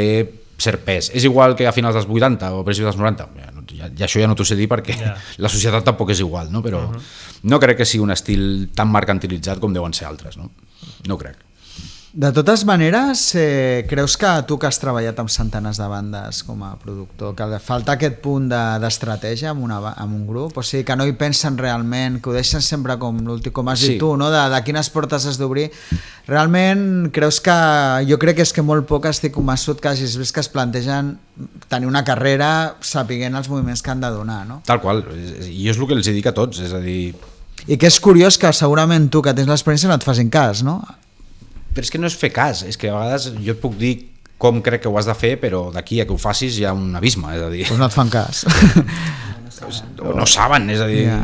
cert pes. És igual que a finals dels 80 o principis dels 90, ja, no- ja, ja això ja no t'ho sé dir perquè Ja. la societat tampoc és igual, no? però uh -huh. no crec que sigui un estil tan mercantilitzat com deuen ser altres, no? No crec. De totes maneres, eh, creus que tu que has treballat amb centenars de bandes com a productor, que falta aquest punt de- d'estratègia amb, una, amb un grup? O sigui, que no hi pensen realment, que ho deixen sempre com l'últim, com has Sí. dit tu, no? de, de quines portes has d'obrir. Realment, creus que... Jo crec que és que molt poc estic convençut que hagis vist que es plantegen tenir una carrera sapiguent els moviments que han de donar, no? Tal qual, i és el que els dic a tots, és a dir, I que és curiós que segurament tu, que tens l'experiència, no et facin cas, no? Però és que no és fer cas, és que a vegades jo et puc dir com crec que ho has de fer, però d'aquí a que ho facis hi ha un abisme, és a dir, Doncs no et fan cas. o no saben, és a dir, Ja.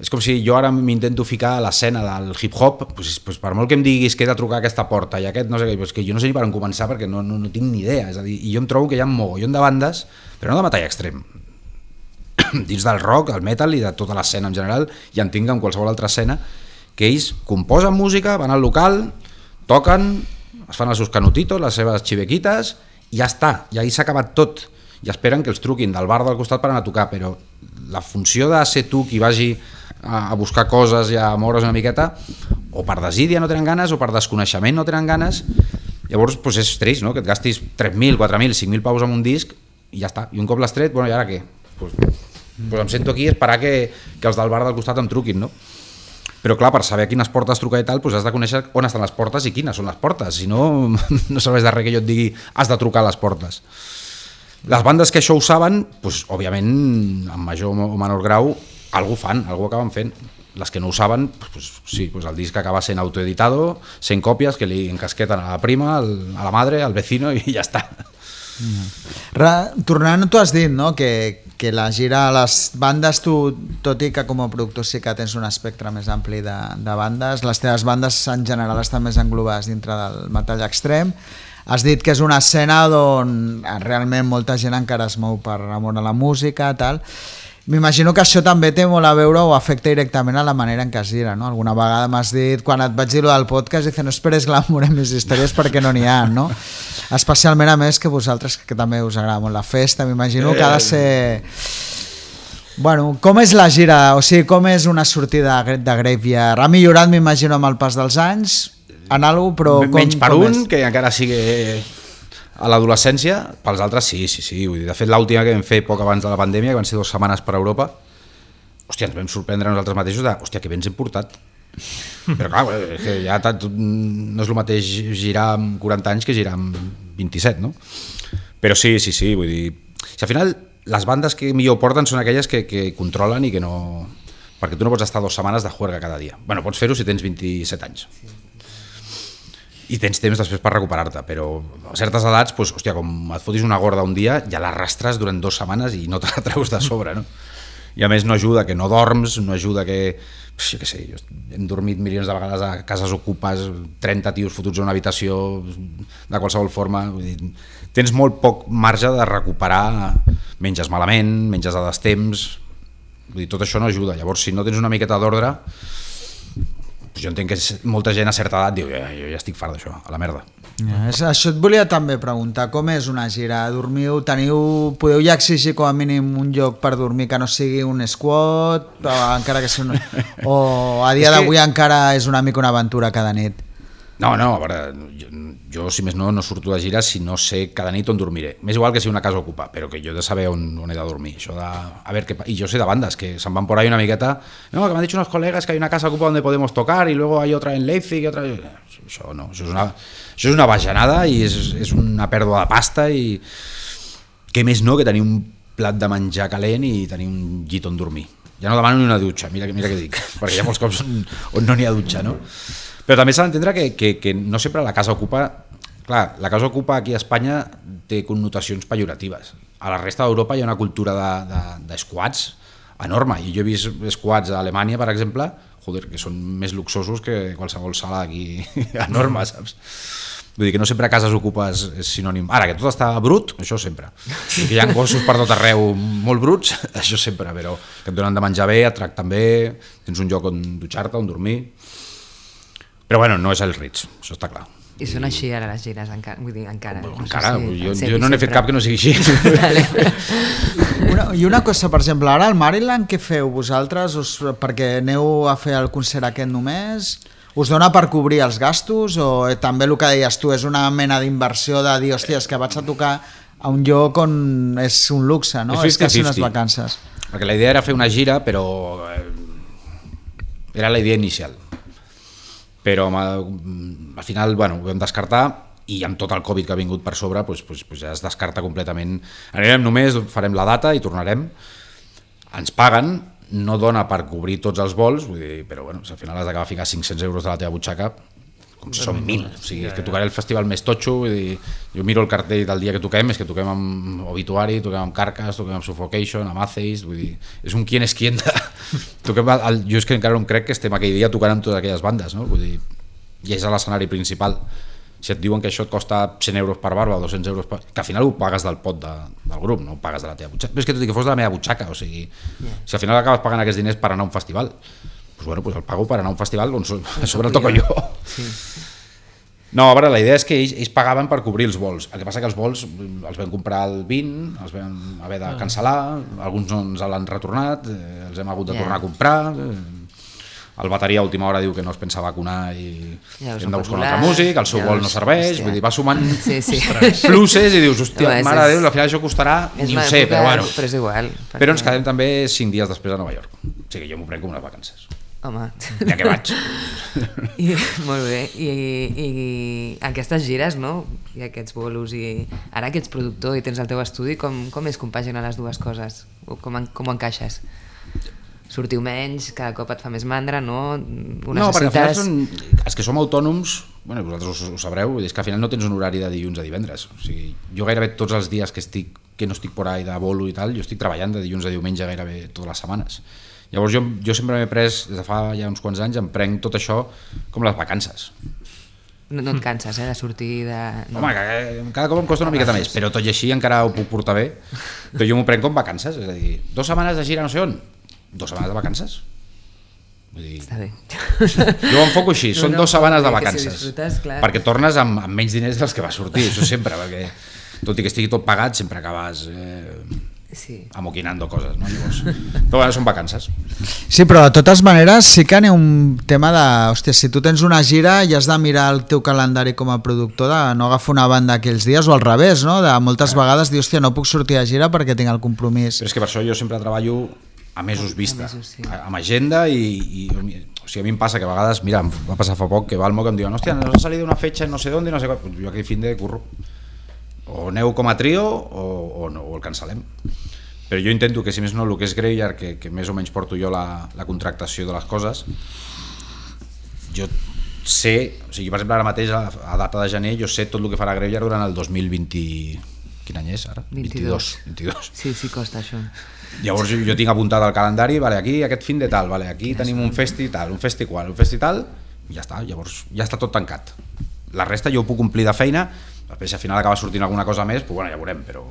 és com si jo ara m'intento ficar a l'escena del hip-hop, pues, pues per molt que em diguis que he de trucar a aquesta porta i aquest no sé què, pues que jo no sé ni per on començar perquè no, no, no tinc ni idea, és a dir, i jo em trobo que hi ha un mogollon de bandes, però no de metall extrem, dins del rock, el metal i de tota l'escena en general, i en tinc en qualsevol altra escena, que ells composen música, van al local, toquen, es fan els seus canutitos, les seves xivequites, i ja està, i ahir s'ha acabat tot. I esperen que els truquin del bar del costat per anar a tocar, però la funció de ser tu qui vagi a, buscar coses i a moure's una miqueta, o per desídia no tenen ganes, o per desconeixement no tenen ganes, llavors pues, és trist, no? que et gastis 3.000, 4.000, 5.000 paus en un disc, i ja està. I un cop l'has tret, bueno, i ara què? Pues, pues em sento aquí a esperar que, que els del bar del costat em truquin, no? Però clar, per saber a quines portes trucar i tal, doncs has de conèixer on estan les portes i quines són les portes, si no, no serveix de res que jo et digui has de trucar a les portes. Les bandes que això ho saben, doncs, òbviament, en major o menor grau, algú fan, algú acaben fent. Les que no ho saben, doncs, sí, doncs el disc acaba sent autoeditado, 100 còpies que li encasqueten a la prima, a la madre, al vecino i ja està. Ra, tornant, tu has dit no? que, que la gira a les bandes, tu, tot i que com a productor sí que tens un espectre més ampli de, de bandes, les teves bandes en general estan més englobades dintre del metall extrem, has dit que és una escena on realment molta gent encara es mou per amor a la música, tal. M'imagino que això també té molt a veure o afecta directament a la manera en què es gira, no? Alguna vegada m'has dit, quan et vaig dir del podcast, dice, no esperes glamour en mis històries perquè no n'hi ha, no? Especialment a més que vosaltres, que també us agrada molt la festa, m'imagino que ha de ser... Bueno, com és la gira? O sigui, com és una sortida de Graveyard? Ha millorat, m'imagino, amb el pas dels anys, en alguna però com, Menys per com un, és? que encara sigui a l'adolescència, pels altres sí, sí, sí. Vull dir, de fet, l'última que vam fer poc abans de la pandèmia, que van ser dues setmanes per Europa, hòstia, ens vam sorprendre nosaltres mateixos de, hòstia, que bé ens hem portat. Però clar, és que ja tant, no és el mateix girar amb 40 anys que girar amb 27, no? Però sí, sí, sí, vull dir... Si al final les bandes que millor porten són aquelles que, que controlen i que no... Perquè tu no pots estar dues setmanes de juerga cada dia. Bueno, pots fer-ho si tens 27 anys i tens temps després per recuperar-te, però a certes edats, doncs, hòstia, com et fotis una gorda un dia, ja l'arrastres durant dues setmanes i no te la treus de sobre, no? I a més no ajuda que no dorms, no ajuda que... Jo què sé, jo hem dormit milions de vegades a cases ocupes, 30 tios fotuts a una habitació de qualsevol forma, vull dir, tens molt poc marge de recuperar, menges malament, menges a destemps, vull dir, tot això no ajuda, llavors si no tens una miqueta d'ordre, jo entenc que molta gent a certa edat diu ja, jo ja estic fart d'això, a la merda. Ja, és, això et volia també preguntar, com és una gira? Dormiu, teniu, podeu ja exigir com a mínim un lloc per dormir que no sigui un squat, o, encara que sigui un, o a dia És que- d'avui encara és una mica una aventura cada nit? No, no, a veure, jo, jo, si més no, no surto de gira si no sé cada nit on dormiré. M'és igual que si una casa ocupa, però que jo he de saber on, on he de dormir. Això de, a ver, que, I jo sé de bandas que se'n van por ahí una miqueta. No, que m'han dit unos colegas que hay una casa ocupa donde podemos tocar y luego hay otra en Leipzig y otra... Això no, això és una, això és una bajanada i és, és una pèrdua de pasta i que més no que tenir un plat de menjar calent i tenir un llit on dormir. Ja no demano ni una dutxa, mira, mira què dic, perquè hi ha molts cops on, on no n'hi ha dutxa, no? Però també s'ha d'entendre que, que, que no sempre la casa ocupa... Clar, la casa ocupa aquí a Espanya té connotacions pejoratives. A la resta d'Europa hi ha una cultura de, de, de enorme, i jo he vist squats a Alemanya, per exemple, joder, que són més luxosos que qualsevol sala aquí enorme, saps? Vull dir que no sempre a cases ocupes és sinònim. Ara, que tot està brut, això sempre. I que hi ha gossos per tot arreu molt bruts, això sempre, però que et donen de menjar bé, et tracten bé, tens un lloc on dutxar-te, on dormir... Però bueno, no és el Ritz, això està clar. I són així ara les gires, encara, vull dir, encara. No encara, si jo, jo no n'he fet cap que no sigui així. Vale. Una, I una cosa, per exemple, ara al Maryland què feu vosaltres? Us, perquè aneu a fer el concert aquest només? Us dona per cobrir els gastos o eh, també el que deies tu és una mena d'inversió de dir, hòstia, és que vaig a tocar a un lloc on és un luxe, no? És és quasi unes 50-50. vacances. Perquè la idea era fer una gira, però eh, era la idea inicial. Però home, al final, bueno, ho vam descartar i amb tot el Covid que ha vingut per sobre pues, pues, pues ja es descarta completament. Anirem només, farem la data i tornarem. Ens paguen, no dona per cobrir tots els vols, vull dir, però bueno, si al final has d'acabar ficar 500 euros de la teva butxaca, com si són 1.000. O sigui, és que tocaré el festival més totxo, vull dir, jo miro el cartell del dia que toquem, és que toquem amb Obituari, toquem amb Carcass, toquem amb Suffocation, amb Atheist, vull dir, és un quien és quien de... toquem el, jo és que encara no em crec que estem aquell dia tocant amb totes aquelles bandes, no? Vull dir, i és a l'escenari principal. Si et diuen que això et costa 100 euros per barba o 200 euros per... que al final ho pagues del pot de, del grup, no ho pagues de la teva butxaca. Però és que tot i que fos de la meva butxaca, o sigui, yeah. si al final acabes pagant aquests diners per anar a un festival, doncs bueno, pues el pago per anar a un festival on so- a sobre el toco jo. Sí. No, a veure, la idea és que ells, ells pagaven per cobrir els vols. El que passa que els vols mm, els vam comprar el 20, els vam haver de cancel·lar, alguns no ens l'han retornat, eh, els hem hagut de tornar a comprar, eh, el bateria a última hora diu que no es pensa vacunar i Ja hem de buscar un altre músic, el seu ja vol no serveix, hòstia. vull dir, va sumant Sí, sí. pluses i dius, hòstia, és- mare de Déu, al final això costarà, És ni ho sé, època, però bueno. Però és igual. Però ens quedem també 5 dies després a Nova York. O sigui, jo m'ho prenc com unes vacances. Home. Ja que vaig. I, molt bé, I, i aquestes gires, no? I aquests bolos, i ara que ets productor i tens el teu estudi, com, com és compaginar les dues coses? O com, en, com ho encaixes? Sortiu menys, cada cop et fa més mandra, no? Ho No, perquè al final són, els que som autònoms, bueno, vosaltres ho, ho sabreu, és que al final no tens un horari de dilluns a divendres. O sigui, jo gairebé tots els dies que estic que no estic por ahí de bolo i tal, jo estic treballant de dilluns a diumenge gairebé totes les setmanes. Llavors jo, jo sempre m'he pres, des de fa ja uns quants anys, em prenc tot això com les vacances. No, no et canses, eh, de sortir de... No. Home, que cada cop em costa una miqueta més, però tot i així encara ho puc portar bé. Però jo m'ho prenc com vacances, és a dir, dues setmanes de gira no sé on, dues setmanes de vacances. Vull dir, Està bé. jo ho enfoco així, No, són no, dues setmanes de si vacances. clar. perquè tornes amb, amb menys diners dels que va sortir, això sempre, perquè tot i que estigui tot pagat, sempre acabes eh, Sí. amoquinando coses, no? Llavors, però bueno, són vacances. Sí, però de totes maneres sí que n'hi un tema de... Hòstia, si tu tens una gira i has de mirar el teu calendari com a productor de no agafar una banda aquells dies o al revés, no? De moltes vegades dir, hòstia, no puc sortir a gira perquè tinc el compromís. Però és que per això jo sempre treballo a mesos vista, A mesos, sí. a- amb agenda i, i o sigui, a mi em passa que a vegades, mira, em va passar fa poc que Balmo que em diuen, hòstia, nos ha salido una fecha en no sé dónde, no sé pues jo aquell fin de curro. O aneu com a trio o, o, no, o el cancel·lem. Però jo intento que, si més no, el que és Graveyard, que, que més o menys porto jo la, la contractació de les coses, jo sé, o sigui, per exemple, ara mateix, a, a data de gener, jo sé tot el que farà Graveyard durant el 2020... Quin any és ara? 22. 22. Sí, sí, costa això. Llavors jo, jo tinc apuntat al calendari, vale, aquí aquest fin de tal, vale, aquí tenim un festi tal, un festi qual, un festi tal, i ja està, llavors ja està tot tancat. La resta jo ho puc omplir de feina, després si al final acaba sortint alguna cosa més, pues bueno, ja veurem, però...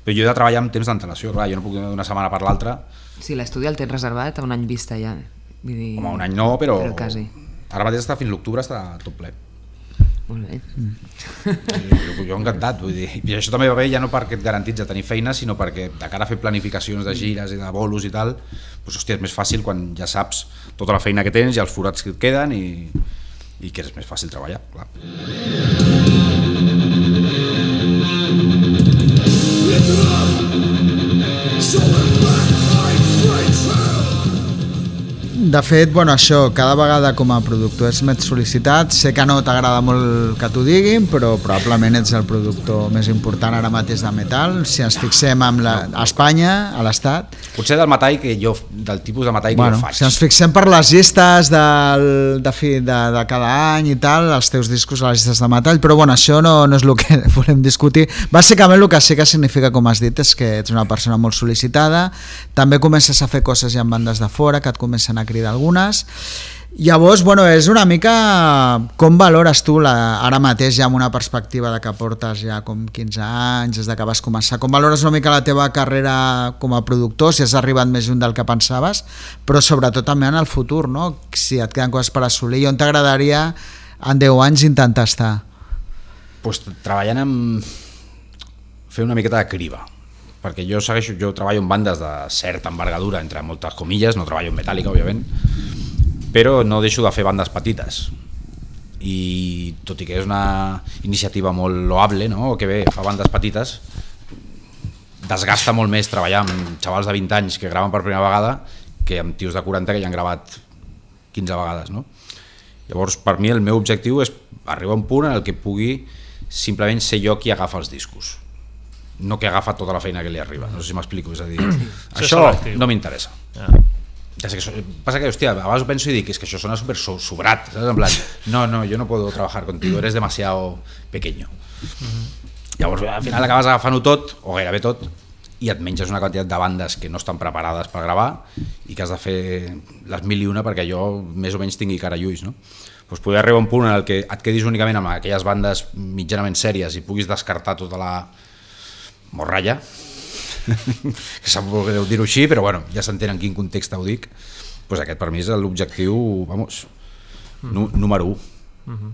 Però jo he de treballar amb temps d'antelació, clar, jo no puc d'una setmana per l'altra, Sí, l'estudi el tens reservat a un any vista ja. Vull dir... com a un any no, però... Però quasi. Ara mateix està fins l'octubre, està tot ple. Molt bé. Jo, jo encantat, vull dir, i això també va bé ja no perquè et garantitza tenir feina, sinó perquè de cara a fer planificacions de gires i de bolos i tal, doncs, hòstia, és més fàcil quan ja saps tota la feina que tens i els forats que et queden i, i que és més fàcil treballar, clar. Soul. De fet, bueno, això, cada vegada com a productor és més sol·licitat. Sé que no t'agrada molt que t'ho diguin, però probablement ets el productor més important ara mateix de metal. Si ens fixem amb la, a Espanya, a l'Estat, Potser del metall que jo, del tipus de metall bueno, que jo faig. si ens fixem per les llistes del, de, fi, de, de cada any i tal, els teus discos a les llistes de metall, però bueno, això no, no és el que volem discutir. Bàsicament el que sí que significa, com has dit, és que ets una persona molt sol·licitada, també comences a fer coses ja amb bandes de fora, que et comencen a cridar algunes, Llavors, bueno, és una mica com valores tu la, ara mateix ja amb una perspectiva de que portes ja com 15 anys des de que vas començar, com valores una mica la teva carrera com a productor, si has arribat més lluny del que pensaves, però sobretot també en el futur, no? si et queden coses per assolir on t'agradaria en 10 anys intentar estar? pues, treballant amb... fer una miqueta de criba perquè jo segueixo, jo treballo en bandes de certa envergadura, entre moltes comilles, no treballo en metàl·lica, òbviament, però no deixo de fer bandes petites i tot i que és una iniciativa molt loable, no? que bé, fa bandes petites, desgasta molt més treballar amb xavals de 20 anys que graven per primera vegada que amb tios de 40 que ja han gravat 15 vegades. No? Llavors, per mi el meu objectiu és arribar a un punt en el que pugui simplement ser jo qui agafa els discos no que agafa tota la feina que li arriba no sé si m'explico, és a dir això no m'interessa Ja. ja sé que so- pasa que, hostia, a vegades ho penso i dic, es que això sona súper so- sobrat, ¿sabes? En plan, no, no, yo no puedo trabajar contigo, eres demasiado pequeño. Llavors, al final acabes agafant-ho tot, o gairebé tot, i et menges una quantitat de bandes que no estan preparades per gravar i que has de fer les mil i una perquè jo més o menys tingui cara i ulls, no? Pues poder arribar a un punt en el que et quedis únicament amb aquelles bandes mitjanament sèries i puguis descartar tota la morralla, que sap greu dir-ho així, però bueno, ja s'entén en quin context ho dic, pues aquest per mi és l'objectiu, vamos, nu número 1.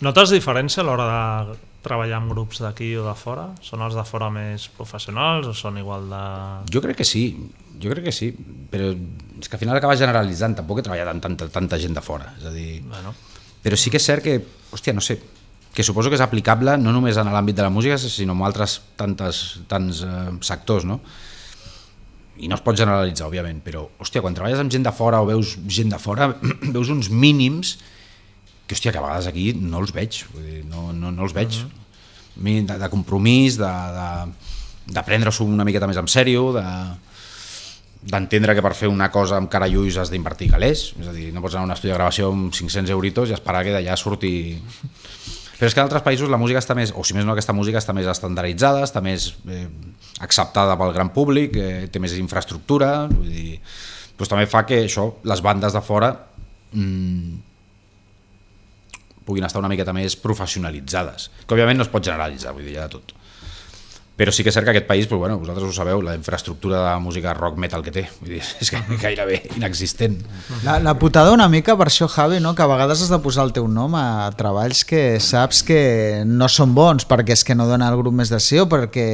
Notes diferència a l'hora de treballar amb grups d'aquí o de fora? Són els de fora més professionals o són igual de... Jo crec que sí, jo crec que sí, però és que al final acaba generalitzant, tampoc he treballat amb tanta, tanta gent de fora, és a dir, Bueno, però sí que és cert que, hòstia, no sé, que suposo que és aplicable no només en l'àmbit de la música, sinó en altres tantes, tants eh, sectors, no? I no es pot generalitzar, òbviament, però, hòstia, quan treballes amb gent de fora o veus gent de fora, veus uns mínims que, hòstia, que a vegades aquí no els veig, vull dir, no, no, no els veig. Mínim de, de compromís, de, de, de prendre-s'ho una miqueta més en sèrio, de d'entendre que per fer una cosa amb cara i ulls has d'invertir calés, és a dir, no pots anar a un estudi de gravació amb 500 euritos i esperar que d'allà surti... Però és que en altres països la música està més, o si més no aquesta música està més estandarditzada, està més eh, acceptada pel gran públic, eh, té més infraestructura, vull dir, doncs també fa que això, les bandes de fora mmm, puguin estar una miqueta més professionalitzades, que òbviament no es pot generalitzar, vull dir, ja de tot. Però sí que és cert que aquest país, pues, bueno, vosaltres ho sabeu, la infraestructura de música rock metal que té, vull dir, és que gairebé inexistent. La, la putada una mica per això, Javi, no? que a vegades has de posar el teu nom a treballs que saps que no són bons perquè és que no dona el grup més de sí o perquè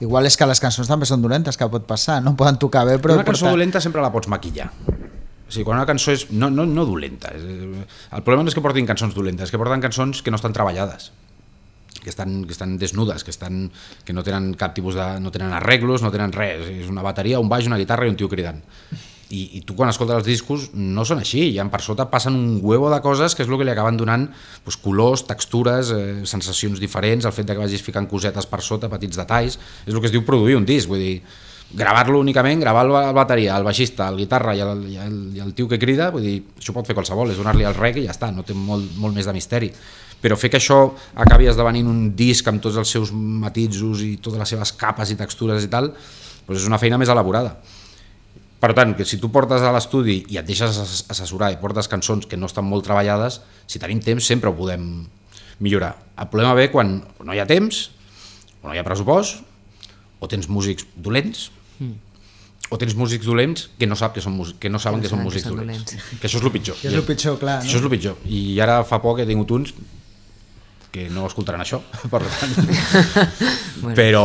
igual és que les cançons també són dolentes, que pot passar, no poden tocar bé, però... una cançó portar- dolenta sempre la pots maquillar. O sigui, quan una cançó és no, no, no dolenta, el problema no és que portin cançons dolentes, és que porten cançons que no estan treballades que estan, que estan desnudes, que, estan, que no tenen cap tipus de... no tenen arreglos, no tenen res, és una bateria, un baix, una guitarra i un tio cridant. I, i tu quan escoltes els discos no són així, i per sota passen un huevo de coses que és el que li acaben donant doncs, colors, textures, eh, sensacions diferents, el fet de que vagis ficant cosetes per sota, petits detalls, és el que es diu produir un disc, vull dir, gravar-lo únicament, gravar el bateria, el baixista, el guitarra i el, i, el, i el tio que crida, vull dir, això pot fer qualsevol, és donar-li el rec i ja està, no té molt, molt més de misteri. Però fer que això acabi esdevenint un disc amb tots els seus matisos i totes les seves capes i textures i tal, doncs és una feina més elaborada. Per tant, que si tu portes a l'estudi i et deixes ass- assessorar i portes cançons que no estan molt treballades, si tenim temps sempre ho podem millorar. El problema ve quan no hi ha temps, o no hi ha pressupost, o tens músics dolents, o tens músics dolents que no, sap que, són, que no saben Que que, són saben que músics són dolents. dolents. Que això és el pitjor. Que és el pitjor, clar, no? Això és el pitjor. I ara fa poc he tingut uns que no escoltaran això, per tant. Bueno. Però,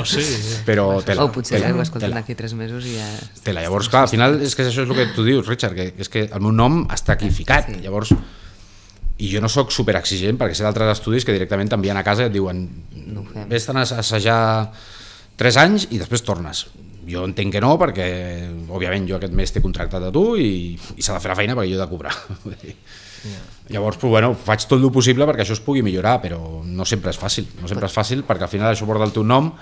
O sí, però tela, O potser tela, ho escolten tela. d'aquí tres mesos i ja... Tela. Llavors, clar, al final és que això és el que tu dius, Richard, que és que el meu nom està aquí ficat. Sí. Llavors, i jo no sóc super exigent perquè sé d'altres estudis que directament t'envien a casa i et diuen No vés-te'n a assajar 3 anys i després tornes. jo entenc que no, perquè òbviament jo aquest mes t'he contractat a tu i, i s'ha de fer la feina perquè jo he de cobrar. Dir, Llavors, però, bueno, faig tot el possible perquè això es pugui millorar, però no sempre és fàcil. No sempre és fàcil perquè al final això porta el teu nom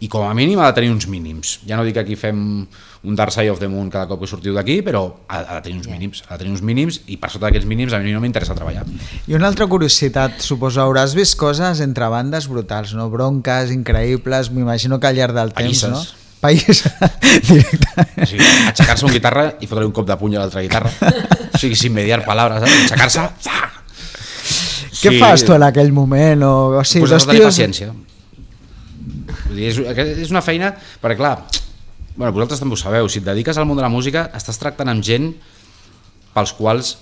i com a mínim ha de tenir uns mínims. Ja no dic que aquí fem un Dark Side of the Moon cada cop que sortiu d'aquí, però ha, ha de tenir uns mínims, ha de tenir uns mínims i per sota d'aquests mínims a mi no m'interessa treballar. I una altra curiositat, suposo, hauràs vist coses entre bandes brutals, no? Bronques, increïbles, m'imagino que al llarg del temps, Pallisses. no? País directament. O sigui, aixecar-se un guitarra i fotre un cop de puny a l'altra guitarra. O sigui, sin mediar palabras, saps? Aixecar-se... Què fas tu en aquell moment? O, o sigui, pues dos tios... paciència. Vull dir, és, és una feina, perquè clar, bueno, vosaltres també ho sabeu, si et dediques al món de la música, estàs tractant amb gent pels quals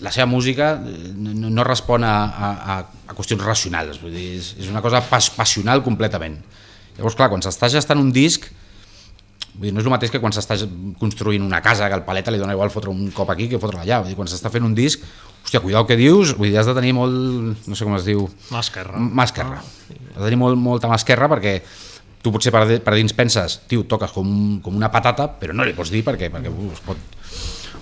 la seva música eh, no, no respon a, a, a, a qüestions racionals, vull dir, és, és una cosa pas, passional completament. Llavors, clar, quan s'està gestant un disc, vull dir, no és el mateix que quan s'està construint una casa, que al paleta li dona igual fotre un cop aquí que fotre allà, vull dir, quan s'està fent un disc, hòstia, cuidao que dius, vull dir, has de tenir molt, no sé com es diu, Mà esquerra. mà esquerra. Has de tenir molt, molta mà esquerra perquè tu potser per, per dins penses, tio, toques com, com una patata, però no li pots dir perquè, perquè uh, es pot...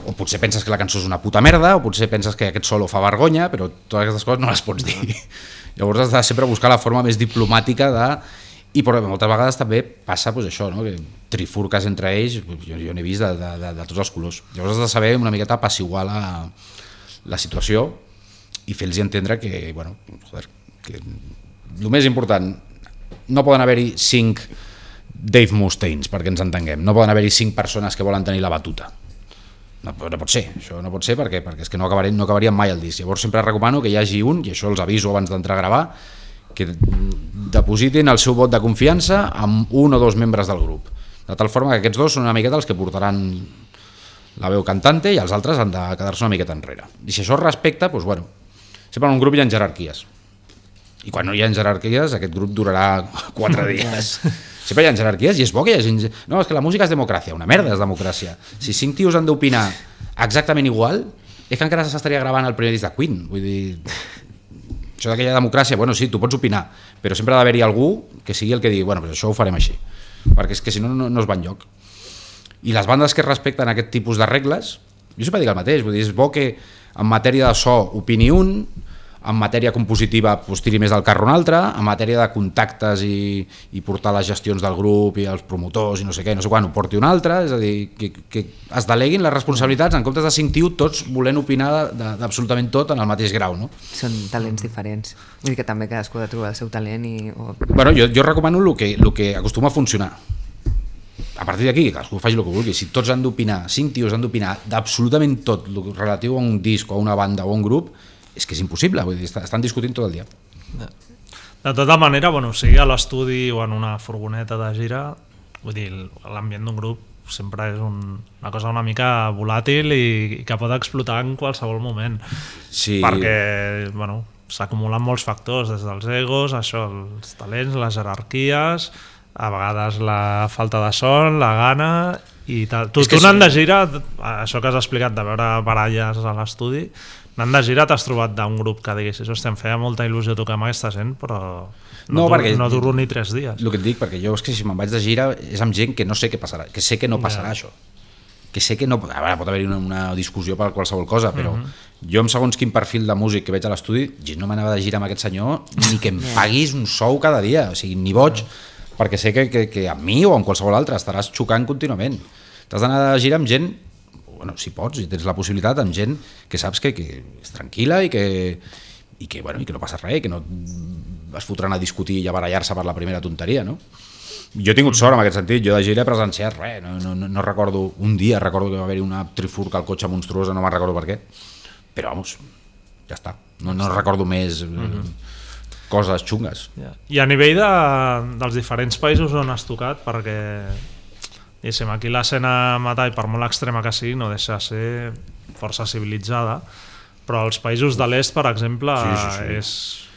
O potser penses que la cançó és una puta merda, o potser penses que aquest solo fa vergonya, però totes aquestes coses no les pots dir. Llavors has de sempre buscar la forma més diplomàtica de... I però moltes vegades també passa pues, això, no? que trifurques entre ells, jo, jo n'he vist de, de, de, de tots els colors. Llavors has de saber una miqueta apaciguar la, la situació i fer-los entendre que, bueno, joder, que el més important, no poden haver-hi cinc Dave Mustaines, perquè ens entenguem, no poden haver-hi cinc persones que volen tenir la batuta. No, no pot ser, això no pot ser perquè, perquè és que no acabarien, no acabarien mai el disc. Llavors sempre recomano que hi hagi un, i això els aviso abans d'entrar a gravar, que depositin el seu vot de confiança amb un o dos membres del grup. De tal forma que aquests dos són una miqueta els que portaran la veu cantante i els altres han de quedar-se una miqueta enrere. I si això es respecta, doncs bueno, sempre en un grup hi ha jerarquies. I quan no hi ha jerarquies, aquest grup durarà quatre dies. Sempre hi ha jerarquies i és bo que hi hagi... No, és que la música és democràcia, una merda és democràcia. Si cinc tios han d'opinar exactament igual, és que encara s'estaria gravant el primer disc de Queen. Vull dir, això d'aquella democràcia, bueno, sí, tu pots opinar, però sempre ha d'haver-hi algú que sigui el que digui, bueno, pues això ho farem així, perquè és que si no, no, no es va enlloc. I les bandes que respecten aquest tipus de regles, jo sempre dic el mateix, vull dir, és bo que en matèria de so opini un, en matèria compositiva pues, tiri més del carro un altre, en matèria de contactes i, i portar les gestions del grup i els promotors i no sé què, no sé quan, ho porti un altre, és a dir, que, que es deleguin les responsabilitats en comptes de cinc tios tots volent opinar de- d'absolutament tot en el mateix grau, no? Són talents diferents. Vull dir que també cadascú ha de trobar el seu talent i... O... Bueno, jo, jo recomano el que, el que acostuma a funcionar. A partir d'aquí, que cadascú faci el que vulgui. Si tots han d'opinar, cinc tios han d'opinar d'absolutament tot el relatiu a un disc, o a una banda o a un grup, és que és impossible, vull dir, est- estan discutint tot el dia. De tota manera, bueno, sigui a l'estudi o en una furgoneta de gira, vull dir, l'ambient d'un grup sempre és un, una cosa una mica volàtil i, i que pot explotar en qualsevol moment. Sí. Perquè, bueno, s'acumulen molts factors, des dels egos, això, els talents, les jerarquies, a vegades la falta de son, la gana i tal. Tu, tu anant sí. de gira, això que has explicat de veure baralles a l'estudi, anant de gira t'has trobat d'un grup que diguessis, hòstia, em feia molta il·lusió tocar amb aquesta gent, però no, No, perquè- no duro ni tres dies. El que et dic, perquè jo és que si me'n vaig de gira és amb gent que no sé què passarà, que sé que no passarà això. Que sé que no... A veure, pot haver-hi una, una discussió per qualsevol cosa, però jo amb segons quin perfil de músic que veig a l'estudi, no m'anava de gira amb aquest senyor ni que em paguis un sou cada dia, o sigui, ni boig, perquè sé que, que, que amb mi o amb qualsevol altre estaràs xocant contínuament. T'has d'anar de gira amb gent bueno, si pots, si tens la possibilitat, amb gent que saps que, que és tranquil·la i que, i que, bueno, i que no passa res, que no es fotran a discutir i a barallar-se per la primera tonteria, no? Jo he tingut sort en aquest sentit, jo de gira he presenciat res, no, no, no, recordo, un dia recordo que va haver-hi una trifurca al cotxe monstruosa, no me'n recordo per què, però vamos, ja està, no, no recordo més eh, coses xungues. Ja. I a nivell de, dels diferents països on has tocat, perquè diguéssim, aquí l'escena Matai, per molt extrema que sigui, no deixa de ser força civilitzada, però als països de l'est, per exemple, Sí, sí, sí. és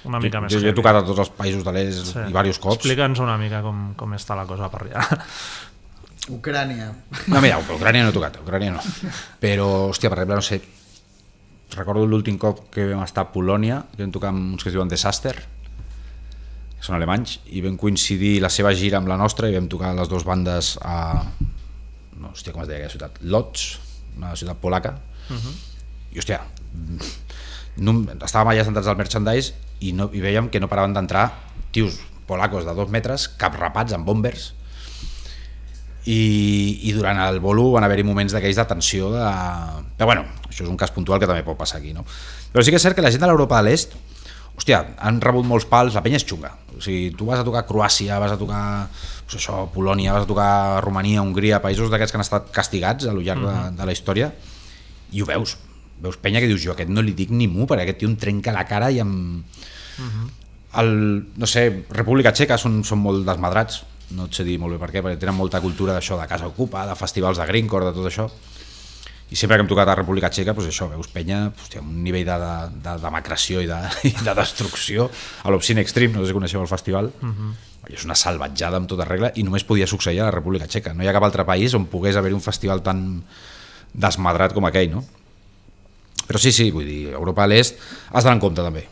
una mica jo, més jo, jo he tocat a tots els països de l'est Sí. i diversos cops. Explica'ns una mica com, com està la cosa per allà. Ucrània. No, mira, Ucrània no he tocat, Ucrània no. Però, hòstia, per exemple, no sé, recordo l'últim cop que vam estar a Polònia, que vam tocar amb uns que es diuen Disaster, són alemanys, i vam coincidir la seva gira amb la nostra i vam tocar les dues bandes a... No, hòstia, com es deia aquella ciutat? Lodz, una ciutat polaca. Uh -huh. I, hòstia, no, estàvem allà sentats al merchandise i, no, i veiem que no paraven d'entrar tios polacos de dos metres, cap rapats amb bombers, i, i durant el bolo van haver-hi moments d'aquells de tensió de... però bueno, això és un cas puntual que també pot passar aquí no? però sí que és cert que la gent de l'Europa de l'Est hòstia, han rebut molts pals, la penya és xunga o sigui, tu vas a tocar Croàcia, vas a tocar pues això, Polònia, vas a tocar Romania, Hongria, països d'aquests que han estat castigats a lo llarg uh -huh. de, de la història i ho veus, veus penya que dius jo aquest no li dic ni mu perquè aquest tio em trenca la cara i em... Uh -huh. el, no sé, República Txeca són, són molt desmadrats no et sé dir molt bé per què, perquè tenen molta cultura d'això de Casa Ocupa, de festivals de Greencore, de tot això, i sempre que hem tocat a República Txeca, doncs això, veus penya, hòstia, un nivell de, de, de demacració i de, i de destrucció a l'Obscene Extreme, no sé si coneixeu el festival, uh -huh. és una salvatjada amb tota regla i només podia succeir a la República Txeca. No hi ha cap altre país on pogués haver un festival tan desmadrat com aquell, no? Però sí, sí, vull dir, Europa a l'Est has d'anar en compte també.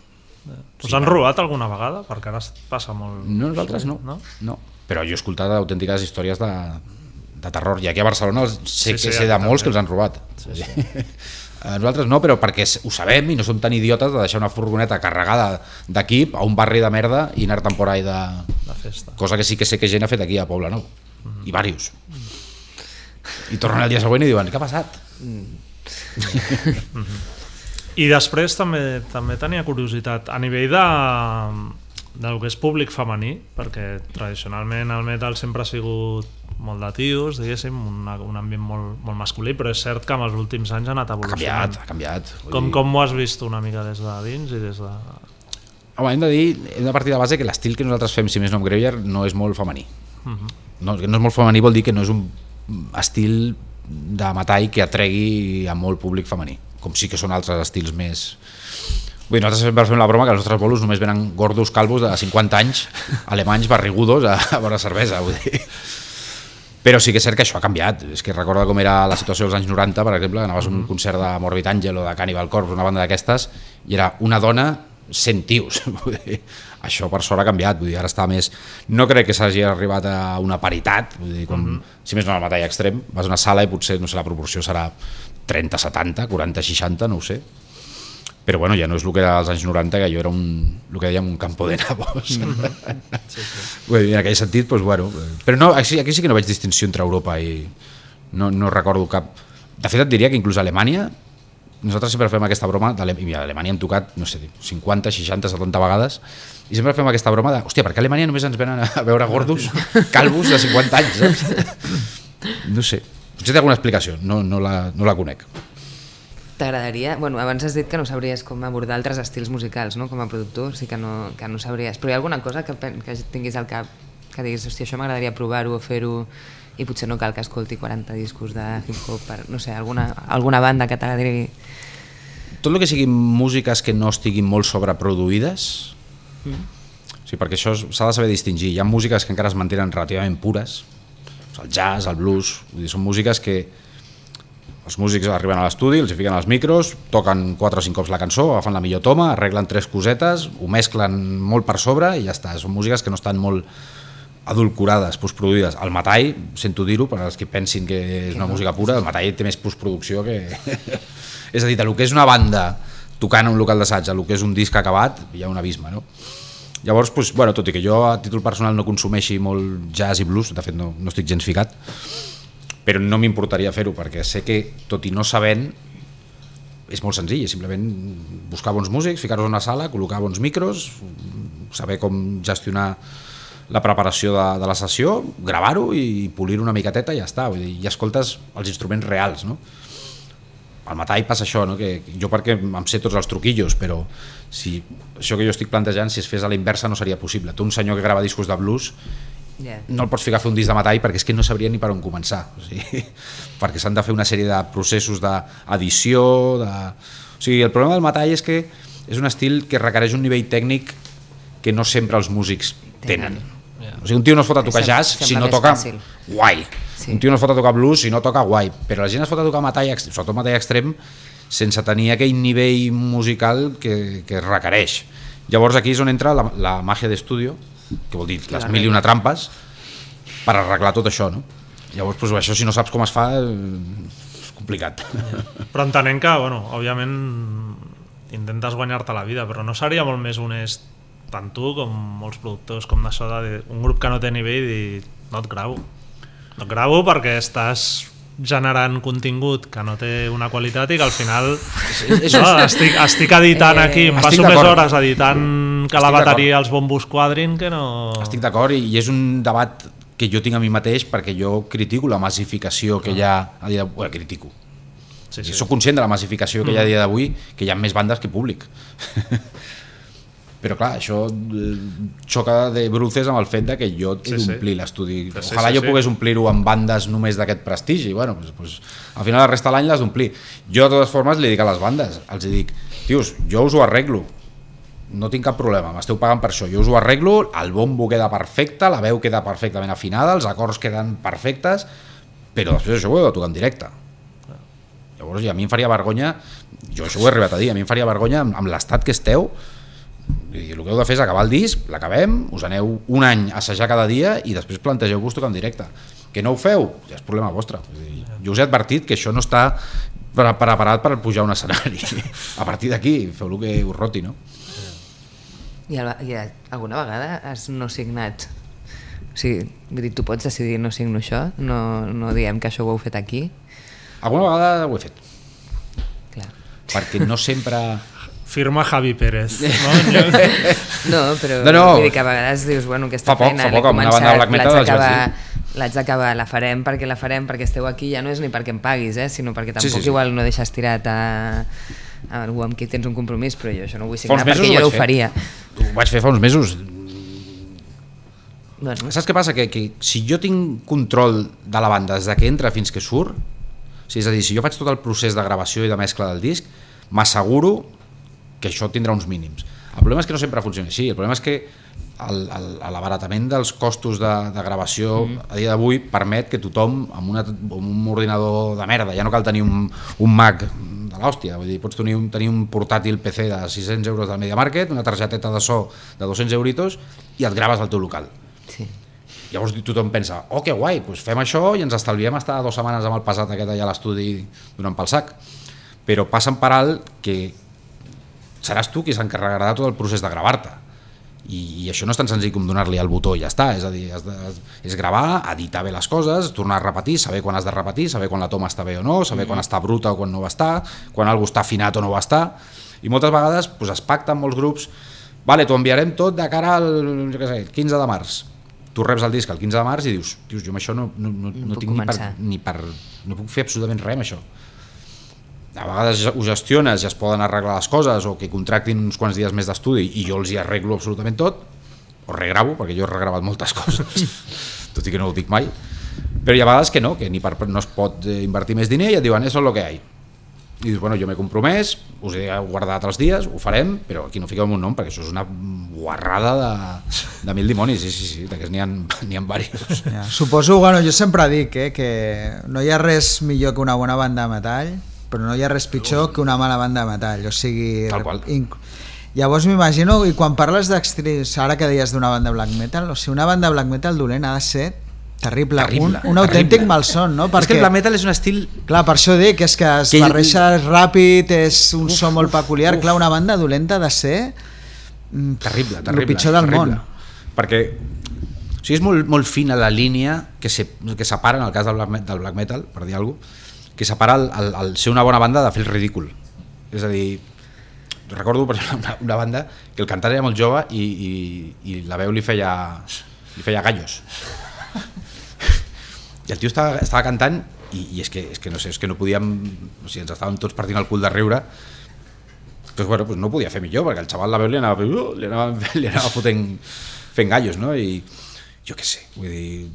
Us sí, han robat alguna vegada? Perquè ara passa molt... No, nosaltres no. no. no però jo he escoltat autèntiques històries de, de terror, i aquí a Barcelona sé sí, que sí, sé de molts que els han robat. Sí, sí. Nosaltres no, però perquè ho sabem i no som tan idiotes de deixar una furgoneta carregada d'equip a un barri de merda i anar temporada de... de festa. Cosa que sí que sé que gent ha fet aquí a Poble Nou. Mm -hmm. I varios. Mm -hmm. I tornen el dia següent i diuen, què ha passat? Mm. -hmm. I després també també tenia curiositat a nivell de del que és públic femení, perquè tradicionalment el metal sempre ha sigut molt de tios, diguéssim, un, un ambient molt, molt masculí, però és cert que en els últims anys ha anat evolucionant. Ha canviat, ha canviat. Com, dir... com ho has vist una mica des de dins i des de... Home, hem de dir, hem de partir de base que l'estil que nosaltres fem, si més no amb Greuger, no és molt femení. Uh -huh. no, no és molt femení vol dir que no és un estil de metall que atregui a molt públic femení, com sí que són altres estils més Vull dir, nosaltres sempre fem la broma que els nostres bolos només venen gordos calvos de 50 anys, alemanys barrigudos a, a veure cervesa, vull dir. Però sí que és cert que això ha canviat. És que recorda com era la situació dels anys 90, per exemple, anaves a un mm-hmm. concert de Morbid Angel o de Cannibal Corpse, una banda d'aquestes, i era una dona 100 tios. això per sort ha canviat, vull dir, ara està més... No crec que s'hagi arribat a una paritat, vull dir, com, mm -hmm. si més no al metall extrem, vas a una sala i potser, no sé, la proporció serà 30-70, 40-60, no ho sé, però bueno, ja no és el que era als anys 90 que jo era un, el que dèiem un campo de nabos mm -hmm. sí, sí. en aquell sentit, doncs, bueno, però no, aquí, aquí sí que no veig distinció entre Europa i no, no recordo cap de fet et diria que inclús Alemanya nosaltres sempre fem aquesta broma, i a Alemanya hem tocat, no sé, 50, 60, 70 vegades, i sempre fem aquesta broma de, hòstia, per què a Alemanya només ens venen a veure gordos, calvos de 50 anys, saps? No sé, potser té alguna explicació, no, no, la, no la conec. T'agradaria... Bueno, abans has dit que no sabries com abordar altres estils musicals, no? Com a productor, sí que no, que no sabries. Però hi ha alguna cosa que, que tinguis al cap que diguis, hòstia, això m'agradaria provar-ho o fer-ho i potser no cal que escolti 40 discos de hip-hop per, no sé, alguna, alguna banda que t'agradi... Tot el que siguin músiques que no estiguin molt sobreproduïdes, mm. sí, perquè això s'ha de saber distingir. Hi ha músiques que encara es mantenen relativament pures, el jazz, el blues, vull dir, són músiques que, els músics arriben a l'estudi, els hi fiquen els micros, toquen 4 o 5 cops la cançó, agafen la millor toma, arreglen tres cosetes, ho mesclen molt per sobre i ja està. Són músiques que no estan molt adulcorades, postproduïdes. El Matai, sento dir-ho, per als que pensin que és una música pura, el Matai té més postproducció que... és a dir, el que és una banda tocant a un local d'assaig, el que és un disc acabat, hi ha un abisme, no? Llavors, doncs, bueno, tot i que jo a títol personal no consumeixi molt jazz i blues, de fet no, no estic gens ficat, però no m'importaria fer-ho perquè sé que, tot i no sabent, és molt senzill, és simplement buscar bons músics, ficar-los en una sala, col·locar bons micros, saber com gestionar la preparació de, de la sessió, gravar-ho i polir-ho una miqueteta i ja està, vull dir, i escoltes els instruments reals, no? Al metall passa això, no? que jo perquè em sé tots els truquillos, però si això que jo estic plantejant, si es fes a la inversa no seria possible. Tu un senyor que grava discos de blues yeah. no el pots ficar a fer un disc de metall perquè és que no sabria ni per on començar o sigui, perquè s'han de fer una sèrie de processos d'edició de... o sigui, el problema del metall és que és un estil que requereix un nivell tècnic que no sempre els músics tenen, Yeah. o sigui, un tio no es fot a tocar jazz si no toca fàcil. guai sí. un tio no es fot a tocar blues si no toca guai però la gent es fot a tocar metall, sobretot metall extrem sense tenir aquell nivell musical que, que requereix llavors aquí és on entra la, la màgia d'estudio que vol dir les mil i una trampes, per arreglar tot això, no? Llavors, doncs, això si no saps com es fa, eh, és complicat. Però entenent que, bueno, òbviament intentes guanyar-te la vida, però no seria molt més honest tant tu com molts productors com d'això de un grup que no té nivell i dir, no et gravo. No et gravo perquè estàs generant contingut que no té una qualitat i que al final és- no, estic, estic editant Eh, aquí, em passo més hores editant que la bateria els bombos quadrin que no... Estic d'acord i, és un debat que jo tinc a mi mateix perquè jo critico la massificació que hi ha a dia d'avui. Bueno, critico. Sí, Sí. sí. Soc conscient de la massificació que hi ha a dia d'avui, que hi ha més bandes que públic. Però clar, això eh, xoca de bruces amb el fet de que jo he Sí, sí. d'omplir l'estudi. Sí, sí, Ojalà sí, jo sí. pogués omplir-ho amb bandes només d'aquest prestigi. Bueno, pues, pues, al final la resta de l'any l'has d'omplir. Jo de totes formes li dic a les bandes, els dic, tios, jo us ho arreglo, no tinc cap problema, m'esteu pagant per això, jo us ho arreglo, el bombo queda perfecte, la veu queda perfectament afinada, els acords queden perfectes, però després això ho heu de tocar en directe. Llavors, a mi em faria vergonya, jo això ho he arribat a dir, a mi em faria vergonya amb, amb l'estat que esteu, i el que heu de fer és acabar el disc, l'acabem, us aneu un any a assajar cada dia i després plantegeu-vos tocar en directe. Que no ho feu, ja és problema vostre. Dir, jo us he advertit que això no està pre- preparat per pujar a un escenari. A partir d'aquí, feu el que us roti, no? I, el, i alguna vegada has no signat o sigui, dir, tu pots decidir no signo això no, no diem que això ho heu fet aquí Alguna vegada ho he fet, clar. perquè no sempre... Firma Javi Pérez. No? No, però No, no. vull dir que a vegades dius bueno, aquesta Fa poc, feina fa l'he poc, amb una començat, banda de black metal l'haig els d'acabar- l'haig d'acabar, la farem perquè la farem perquè esteu aquí, ja no és ni perquè em paguis eh, sinó perquè tampoc Sí, sí, sí. igual no deixes tirat a, a algú amb qui tens un compromís però jo això no ho vull signar perquè ho jo vaig ho fer. faria Ho vaig fer fa uns mesos. bueno, Saps què passa? Que, que si jo tinc control de la banda des de que entra fins que surt, o sigui, és a dir, si jo faig tot el procés de gravació i de mescla del disc, m'asseguro que això tindrà uns mínims. El problema és que no sempre funciona així, el problema és que l'abaratament dels costos de, de gravació mm. a dia d'avui permet que tothom amb, una, amb un ordinador de merda, ja no cal tenir un, un Mac de l'hòstia, vull dir, pots tenir un, tenir un portàtil PC de 600 euros del Media Market, una targeteta de so de 200 euritos i et graves al teu local. sí. Llavors tothom pensa, oh que guai, doncs fem això i ens estalviem estar dues setmanes amb el pesat aquest allà a l'estudi donant pel sac. Però passen per alt que seràs tu qui s'encarregarà de tot el procés de gravar-te. I, I això no és tan senzill com donar-li el botó i ja està, és a dir, has de, és gravar, editar bé les coses, tornar a repetir, saber quan has de repetir, saber quan la toma està bé o no, saber quan està bruta o quan no va estar, quan algú està afinat o no va estar, i moltes vegades doncs, es pacta amb molts grups, vale, t'ho enviarem tot de cara al jo què sé, el 15 de març, tu reps el disc el 15 de març i dius, tios, jo amb això no, no, no, no puc tinc ni per, ni per... no puc fer absolutament res amb això. A vegades ho gestiones i es poden arreglar les coses o que contractin uns quants dies més d'estudi i jo els hi arreglo absolutament tot, o regravo, perquè jo he regravat moltes coses, tot i que no ho dic mai, però hi ha vegades que no, que ni per, no es pot eh, invertir més diner i et diuen, eso es lo que hay. I dius, bueno, jo m'he compromès, us he guardat els dies, ho farem, però aquí no fiqueu un nom, perquè això és una guarrada de, de mil dimonis, sí, sí, sí, d'aquests n'hi ha, ha diversos. Ja, suposo, bueno, jo sempre dic eh, que no hi ha res millor que una bona banda de metall, però no hi ha res pitjor que una mala banda de metall, o sigui... Tal qual. Llavors m'imagino, i quan parles d'extris, ara que deies d'una banda black metal, o sigui, una banda black metal dolent ha de ser terrible, Terrible, un, un autèntic terrible. malson, no? Perquè... És que el black metal és un estil Clar, per això dic, és que es Que- barreja ràpid, és un so molt peculiar. Clar, una banda dolenta de ser mm, terrible, el terrible. pitjor del terrible. món. Perquè o sigui, és molt, molt fina la línia que, se, que separa, en el cas del black, del black metal, per dir alguna cosa, que separa el, el, el ser una bona banda de fer el ridícul. És a dir, recordo per una, una banda que el cantant era molt jove i, i, i la veu li feia, li feia gallos. I el tio estava, estava cantant i, i és, que, és que no sé, és que no podíem, o sigui, ens estàvem tots partint el cul de riure pues, bueno, pues no podia fer millor perquè el xaval la veu li anava, li anava, li anava fotent, fent gallos no? i jo què sé vull dir,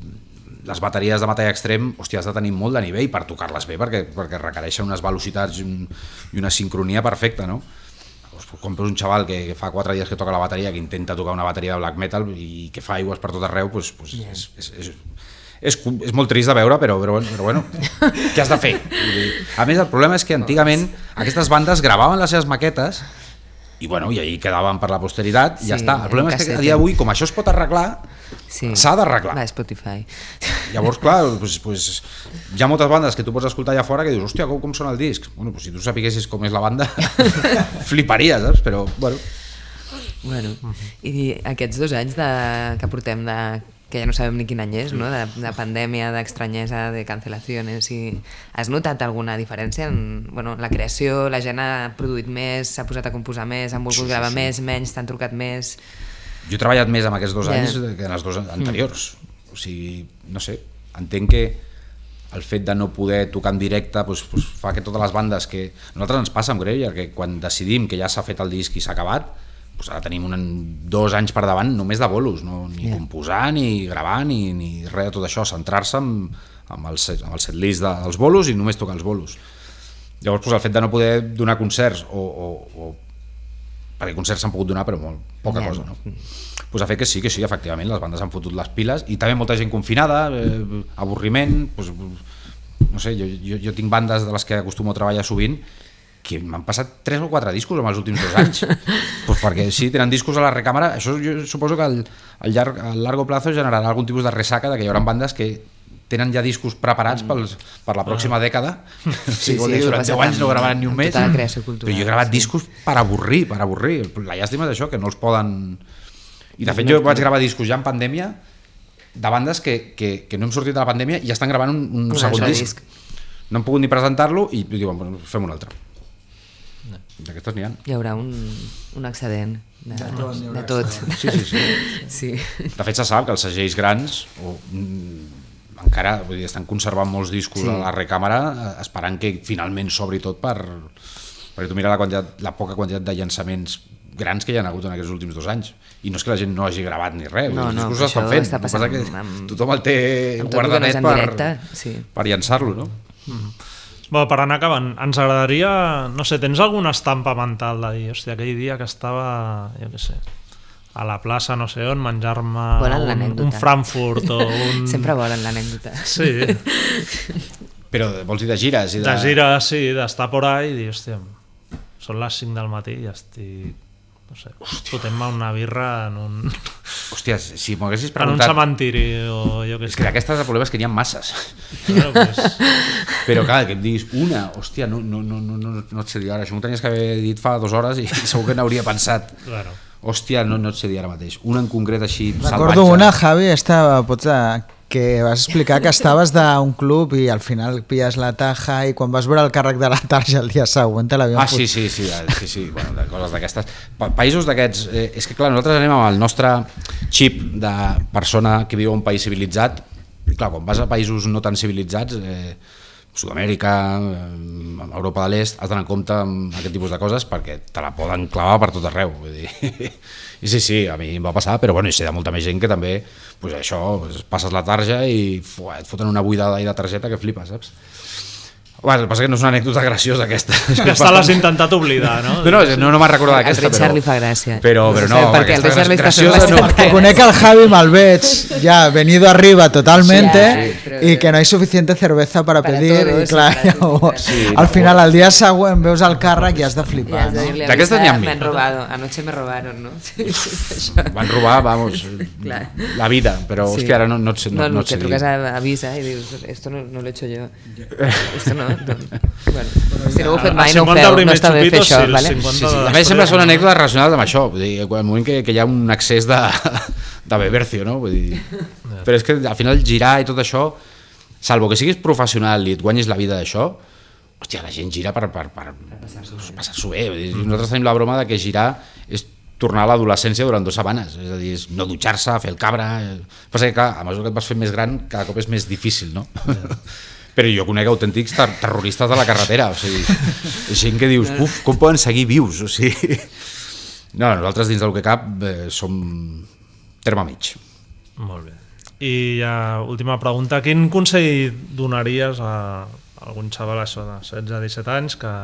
les bateries de metall extrem hòstia, has de tenir molt de nivell per tocar-les bé perquè, perquè requereixen unes velocitats i, un, i una sincronia perfecta no? Veus un xaval que, que fa 4 dies que toca la bateria que intenta tocar una bateria de black metal i que fa aigües per tot arreu pues, pues yeah. és, és, és, és, és molt trist de veure, però, però, però bueno, què has de fer? A més, el problema és que antigament aquestes bandes gravaven les seves maquetes i, bueno, i ahí quedaven per la posteritat i Sí, ja està. El problema és que a dia d'avui, com això es pot arreglar, Sí. s'ha d'arreglar. Va, Spotify. Llavors, clar, pues, pues, hi ha moltes bandes que tu pots escoltar allà fora que dius, hòstia, com, com sona el disc? Bueno, pues, si tu sapiguessis com és la banda, fliparies, saps? Però, bueno, Bueno, i aquests dos anys de, que portem de que ja no sabem ni quin any és, no? de, de pandèmia, d'estranyesa, de cancel·lacions i has notat alguna diferència en bueno, la creació, la gent ha produït més, s'ha posat a composar més, han volgut Sí, sí, gravar sí. més, menys, t'han trucat més jo he treballat més amb aquests dos Ja. anys que en els dos anteriors. O sigui, no sé, entenc que el fet de no poder tocar en directe pues, pues, fa que totes les bandes que... A nosaltres ens passa amb Greuger, que quan decidim que ja s'ha fet el disc i s'ha acabat, pues ara tenim un, dos anys per davant només de bolos, no? ni Ja. composar, ni gravar, ni, ni res de tot això, centrar-se amb, amb, el, set- amb el setlist dels bolos i només tocar els bolos. Llavors, pues, el fet de no poder donar concerts o, o, o perquè concerts s'han pogut donar però molt poca Ja. cosa no? pues ha fet que sí, que sí, efectivament les bandes han fotut les piles i també molta gent confinada eh, avorriment pues, no sé, jo, jo, jo tinc bandes de les que acostumo a treballar sovint que m'han passat 3 o 4 discos en els últims dos anys pues perquè sí, tenen discos a la recàmera això jo suposo que al, al, llarg, a largo plazo generarà algun tipus de ressaca de que hi haurà bandes que tenen ja discos preparats pels, per la pròxima dècada sigui, vol dir, això durant passa 10 anys no gravaran ni un mes cultural, però jo he gravat sí. discos per avorrir, per avorrir. La llàstima és això, que no els poden... I de fet jo vaig gravar discos ja en pandèmia de bandes que, que, que no hem sortit de la pandèmia i ja estan gravant un, un, Un segon altre disc. No hem pogut ni presentar-lo i diuen, bueno, fem un altre. D'aquestes n'hi ha. hi haurà un, un excedent de, de tot de tot. Sí, sí, sí. sí. De fet, se sap que els segells grans o, mm, encara vull dir, estan conservant molts discos Sí. a la recàmera eh, esperant que finalment s'obri tot per... Perquè tu mira la, quantitat, la poca quantitat de llançaments grans que hi ha hagut en aquests últims dos anys. I no és que la gent no hagi gravat ni res, No, els no, discos però estan això fent. està que passa passant que amb- tothom el té que no per, directe, sí. per llançar-lo, no? Bueno, per anar acabant, ens agradaria... No sé, tens alguna estampa mental de dir, hòstia, aquell dia que estava, jo què sé, a la plaça no sé on, menjar-me un, un Frankfurt o un... Sempre volen l'anècdota. Sí, Però vols dir de gires? I de... de gira, sí, d'estar por ahí i dir, hòstia, són les 5 del matí i estic, no sé, fotent-me una birra en un, Hòstia, si m'ho haguessis en un preguntat... cementiri o jo què És sé. que d'aquestes el problema és que n'hi ha masses. Bueno, pues, Però clar, que em diguis una, hòstia, no, no, no, no, no, no et sé dir ara, això m'ho tenies que haver dit fa dues hores i segur que n'hauria pensat. claro. Hòstia, no, no et sé dir ara mateix. Una en concret així Recordo salvatge. una, Javi, esta, pots, eh, que vas explicar que estaves d'un club i al final pilles la taja i quan vas veure el càrrec de la tarja el dia següent te l'havien Ah, sí, sí, sí, sí, sí bueno, de coses d'aquestes. Pa països d'aquests... Eh, és que, clar, nosaltres anem amb el nostre xip de persona que viu a un país civilitzat. I, clar, quan vas a països no tan civilitzats, eh, Sud-amèrica, eh, Europa de l'Est, has d'anar en compte amb aquest tipus de coses perquè te la poden clavar per tot arreu. Vull dir. I sí, sí, a mi em va passar, però bueno, i sé de molta més gent que també, pues això, pues, passes la tarja i fuà, et foten una buidada ahí de targeta que flipes, saps? Bueno, el que passa que no és una anècdota graciosa aquesta. Aquesta l'has intentat oblidar, no? no, no, no, no me'n recordo Al d'aquesta, Richard però... li fa gràcia. Però, però no, perquè el aquesta Richard li fent graciosa no. bastant Que conec al Javi me'l veig ja venido arriba totalmente Sí, sí, y que no hay suficiente cerveza para, Para pedir todos, y clar, llavors, Sí, al final al dia següent veus el càrrec i has de flipar no? D'aquestes n'hi ha Me mil. han robado, anoche me robaron, ¿no? Sí, sí. Van robar, vamos, Clar. la vida, però Sí. hòstia, ara no, no et sé, no, No, no, no, et sé que truques a, a Visa i dius, esto no, no lo he hecho yo. Esto no, no. Bueno, si no ho heu fet A- a mai, no ho 50 feu, no està bé fer això, sí, vale? 50 Sí, sí. de A més, són no? anècdotes relacionades amb això, vull dir, en el moment que, que hi ha un excés de, de bebercio, no? Vull dir, però és que al final girar i tot això, salvo que siguis professional i et guanyis la vida d'això, hòstia, la gent gira per, per, per, per passar-s'ho bé. Vull dir, nosaltres tenim la broma de que girar és tornar a l'adolescència durant dues setmanes, és a dir, és no dutxar-se, fer el cabra... eh. Passa que, clar, a mesura que et vas fent més gran, cada cop és més difícil, no? Però jo conec autèntics ter terroristes de la carretera, o sigui, gent que dius, uf, com poden seguir vius? O sigui, no, nosaltres dins del que cap eh, som terme mig. Molt bé. I ja, última pregunta, quin consell donaries a algun xaval això de 16-17 anys que,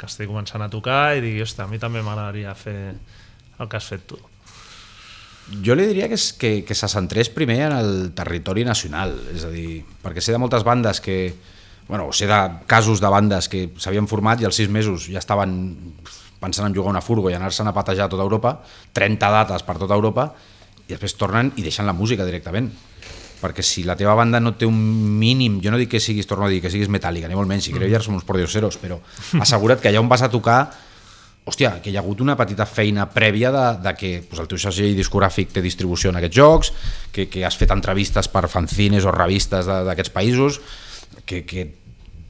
que estigui començant a tocar i digui, a mi també m'agradaria fer el que has fet tu? Jo li diria que, és, que, que se centrés primer en el territori nacional, és a dir, perquè sé de moltes bandes que, bueno, sé de casos de bandes que s'havien format i als sis mesos ja estaven pensant en jugar una furgo i anar-se'n a patejar a tota Europa, 30 dates per tota Europa, i després tornen i deixen la música directament. Perquè si la teva banda no té un mínim, jo no dic que siguis, torno a dir, que siguis metàl·lica, ni molt menys, si creu ja som uns pordioseros, però assegura't que allà on vas a tocar hòstia, que hi ha hagut una petita feina prèvia de, de que pues, el teu segell discogràfic té distribució en aquests jocs, que, que has fet entrevistes per fanzines o revistes d'aquests països, que, que,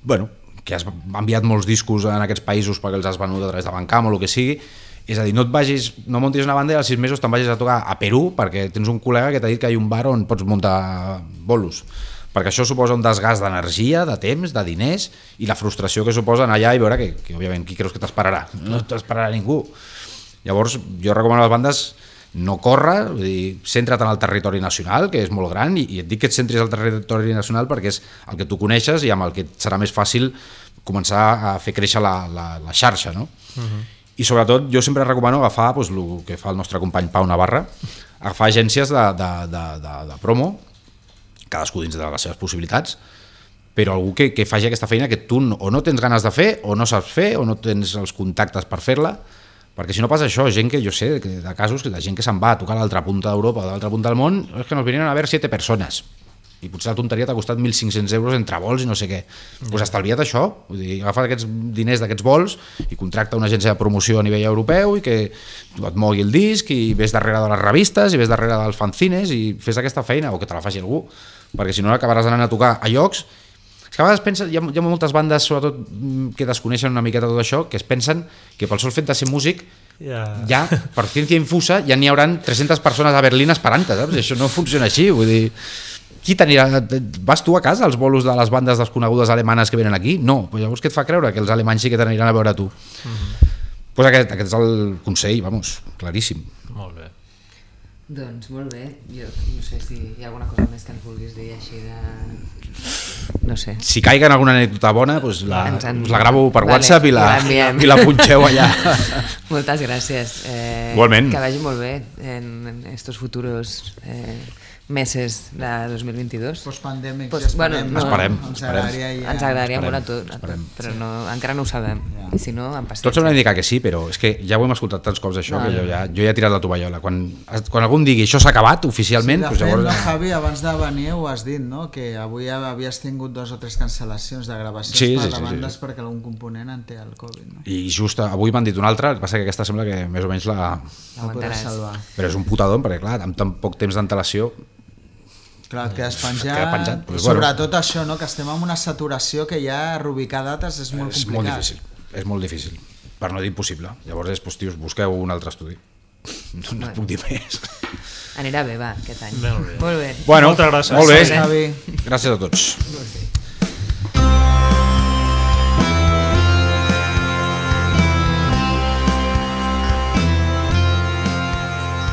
bueno, que has enviat molts discos en aquests països perquè els has venut a través de Bancam o el que sigui, és a dir, no et vagis, no montis una banda i als sis mesos te'n vagis a tocar a Perú perquè tens un col·lega que t'ha dit que hi ha un bar on pots muntar bolos perquè això suposa un desgast d'energia, de temps, de diners i la frustració que suposa anar allà i veure que, que òbviament, qui creus que t'esperarà? No t'esperarà ningú. Llavors, jo recomano a les bandes no córrer, vull dir, centra't en el territori nacional, que és molt gran, i, i et dic que et centris al territori nacional perquè és el que tu coneixes i amb el que serà més fàcil començar a fer créixer la, la, la xarxa, no? Uh -huh i sobretot jo sempre recomano agafar doncs, el que fa el nostre company Pau Navarra, agafar agències de, de, de, de, de promo, cadascú dins de les seves possibilitats, però algú que, que faci aquesta feina que tu o no tens ganes de fer, o no saps fer, o no tens els contactes per fer-la, perquè si no passa això, gent que jo sé, de casos, que la gent que se'n va a tocar a l'altra punta d'Europa o a l'altra punta del món, és que nos vinieron a veure siete persones. I potser la tonteria t'ha costat 1.500 euros entre vols i no sé què. Doncs pues estalvia't això, vull dir, agafa aquests diners d'aquests vols i contracta una agència de promoció a nivell europeu i que et mogui el disc i ves darrere de les revistes i ves darrere dels fanzines i fes aquesta feina o que te la faci algú, perquè si no acabaràs anant a tocar a llocs és que a vegades pensen, hi ha, hi ha moltes bandes, sobretot mm, que desconeixen una miqueta tot això, que es pensen que pel sol fet de ser músic ja, ja per ciència infusa, ja n'hi hauran 300 persones a Berlín esperant-te, saps? I això no funciona així, vull dir qui t'anirà... Vas tu a casa als bolos de les bandes desconegudes alemanes que venen aquí? No, pues llavors què et fa creure que els alemanys sí que t'aniran a veure tu? Uh -huh. pues aquest, aquest és el consell, vamos, claríssim. Molt bé. Doncs molt bé, jo no sé si hi ha alguna cosa més que ens vulguis dir així de... No sé. Si caiguen alguna anècdota bona, pues la, ens en... pues la gravo per vale, WhatsApp i la, i la punxeu allà. Moltes gràcies. Eh, Igualment. Que vagi molt bé en estos futuros... Eh, meses de 2022. Postpandèmics, Post, ja esperem. Bueno, no, esperem, ens esperem. agradaria, ja. ens agradaria esperem, molt a tot, a tot però no, encara no ho sabem. Ja. I si no, en passem. Tots hem d'indicar que sí, però és que ja ho hem escoltat tants cops això, No, que jo ja, jo ja he tirat la tovallola. Quan, quan algú em digui això s'ha acabat oficialment, Sí, de pues fet, llavors... no, Javi, abans de venir ho has dit, no? que avui havies tingut dos o tres cancel·lacions de gravacions Sí, per sí, sí, de bandes sí. perquè algun component en té el Covid. No? I just avui m'han dit una altra, el que passa que aquesta sembla que més o menys la... La podràs Aguantaràs. salvar. Però és un putadón, perquè clar, amb tan poc temps d'antelació Clar, et quedes penjat. queda penjat, I pues, bueno. sobretot això, no? que estem en una saturació que ja reubicar dates és molt és complicat. molt difícil. És molt difícil, per no dir impossible. Llavors és, pues, tios, busqueu un altre estudi. No, no puc dir més. Anirà bé, va, aquest any. Molt bé. Molt bé. Bueno, Moltes gràcies. Molt bé. Gràcies, Javi. Gràcies a tots.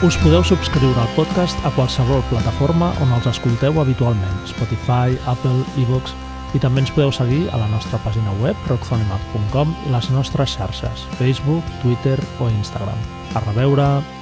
Us podeu subscriure al podcast a qualsevol plataforma on els escolteu habitualment, Spotify, Apple, iVoox, i també ens podeu seguir a la nostra pàgina web rockzonemac.com i les nostres xarxes, Facebook, Twitter o Instagram. A reveure!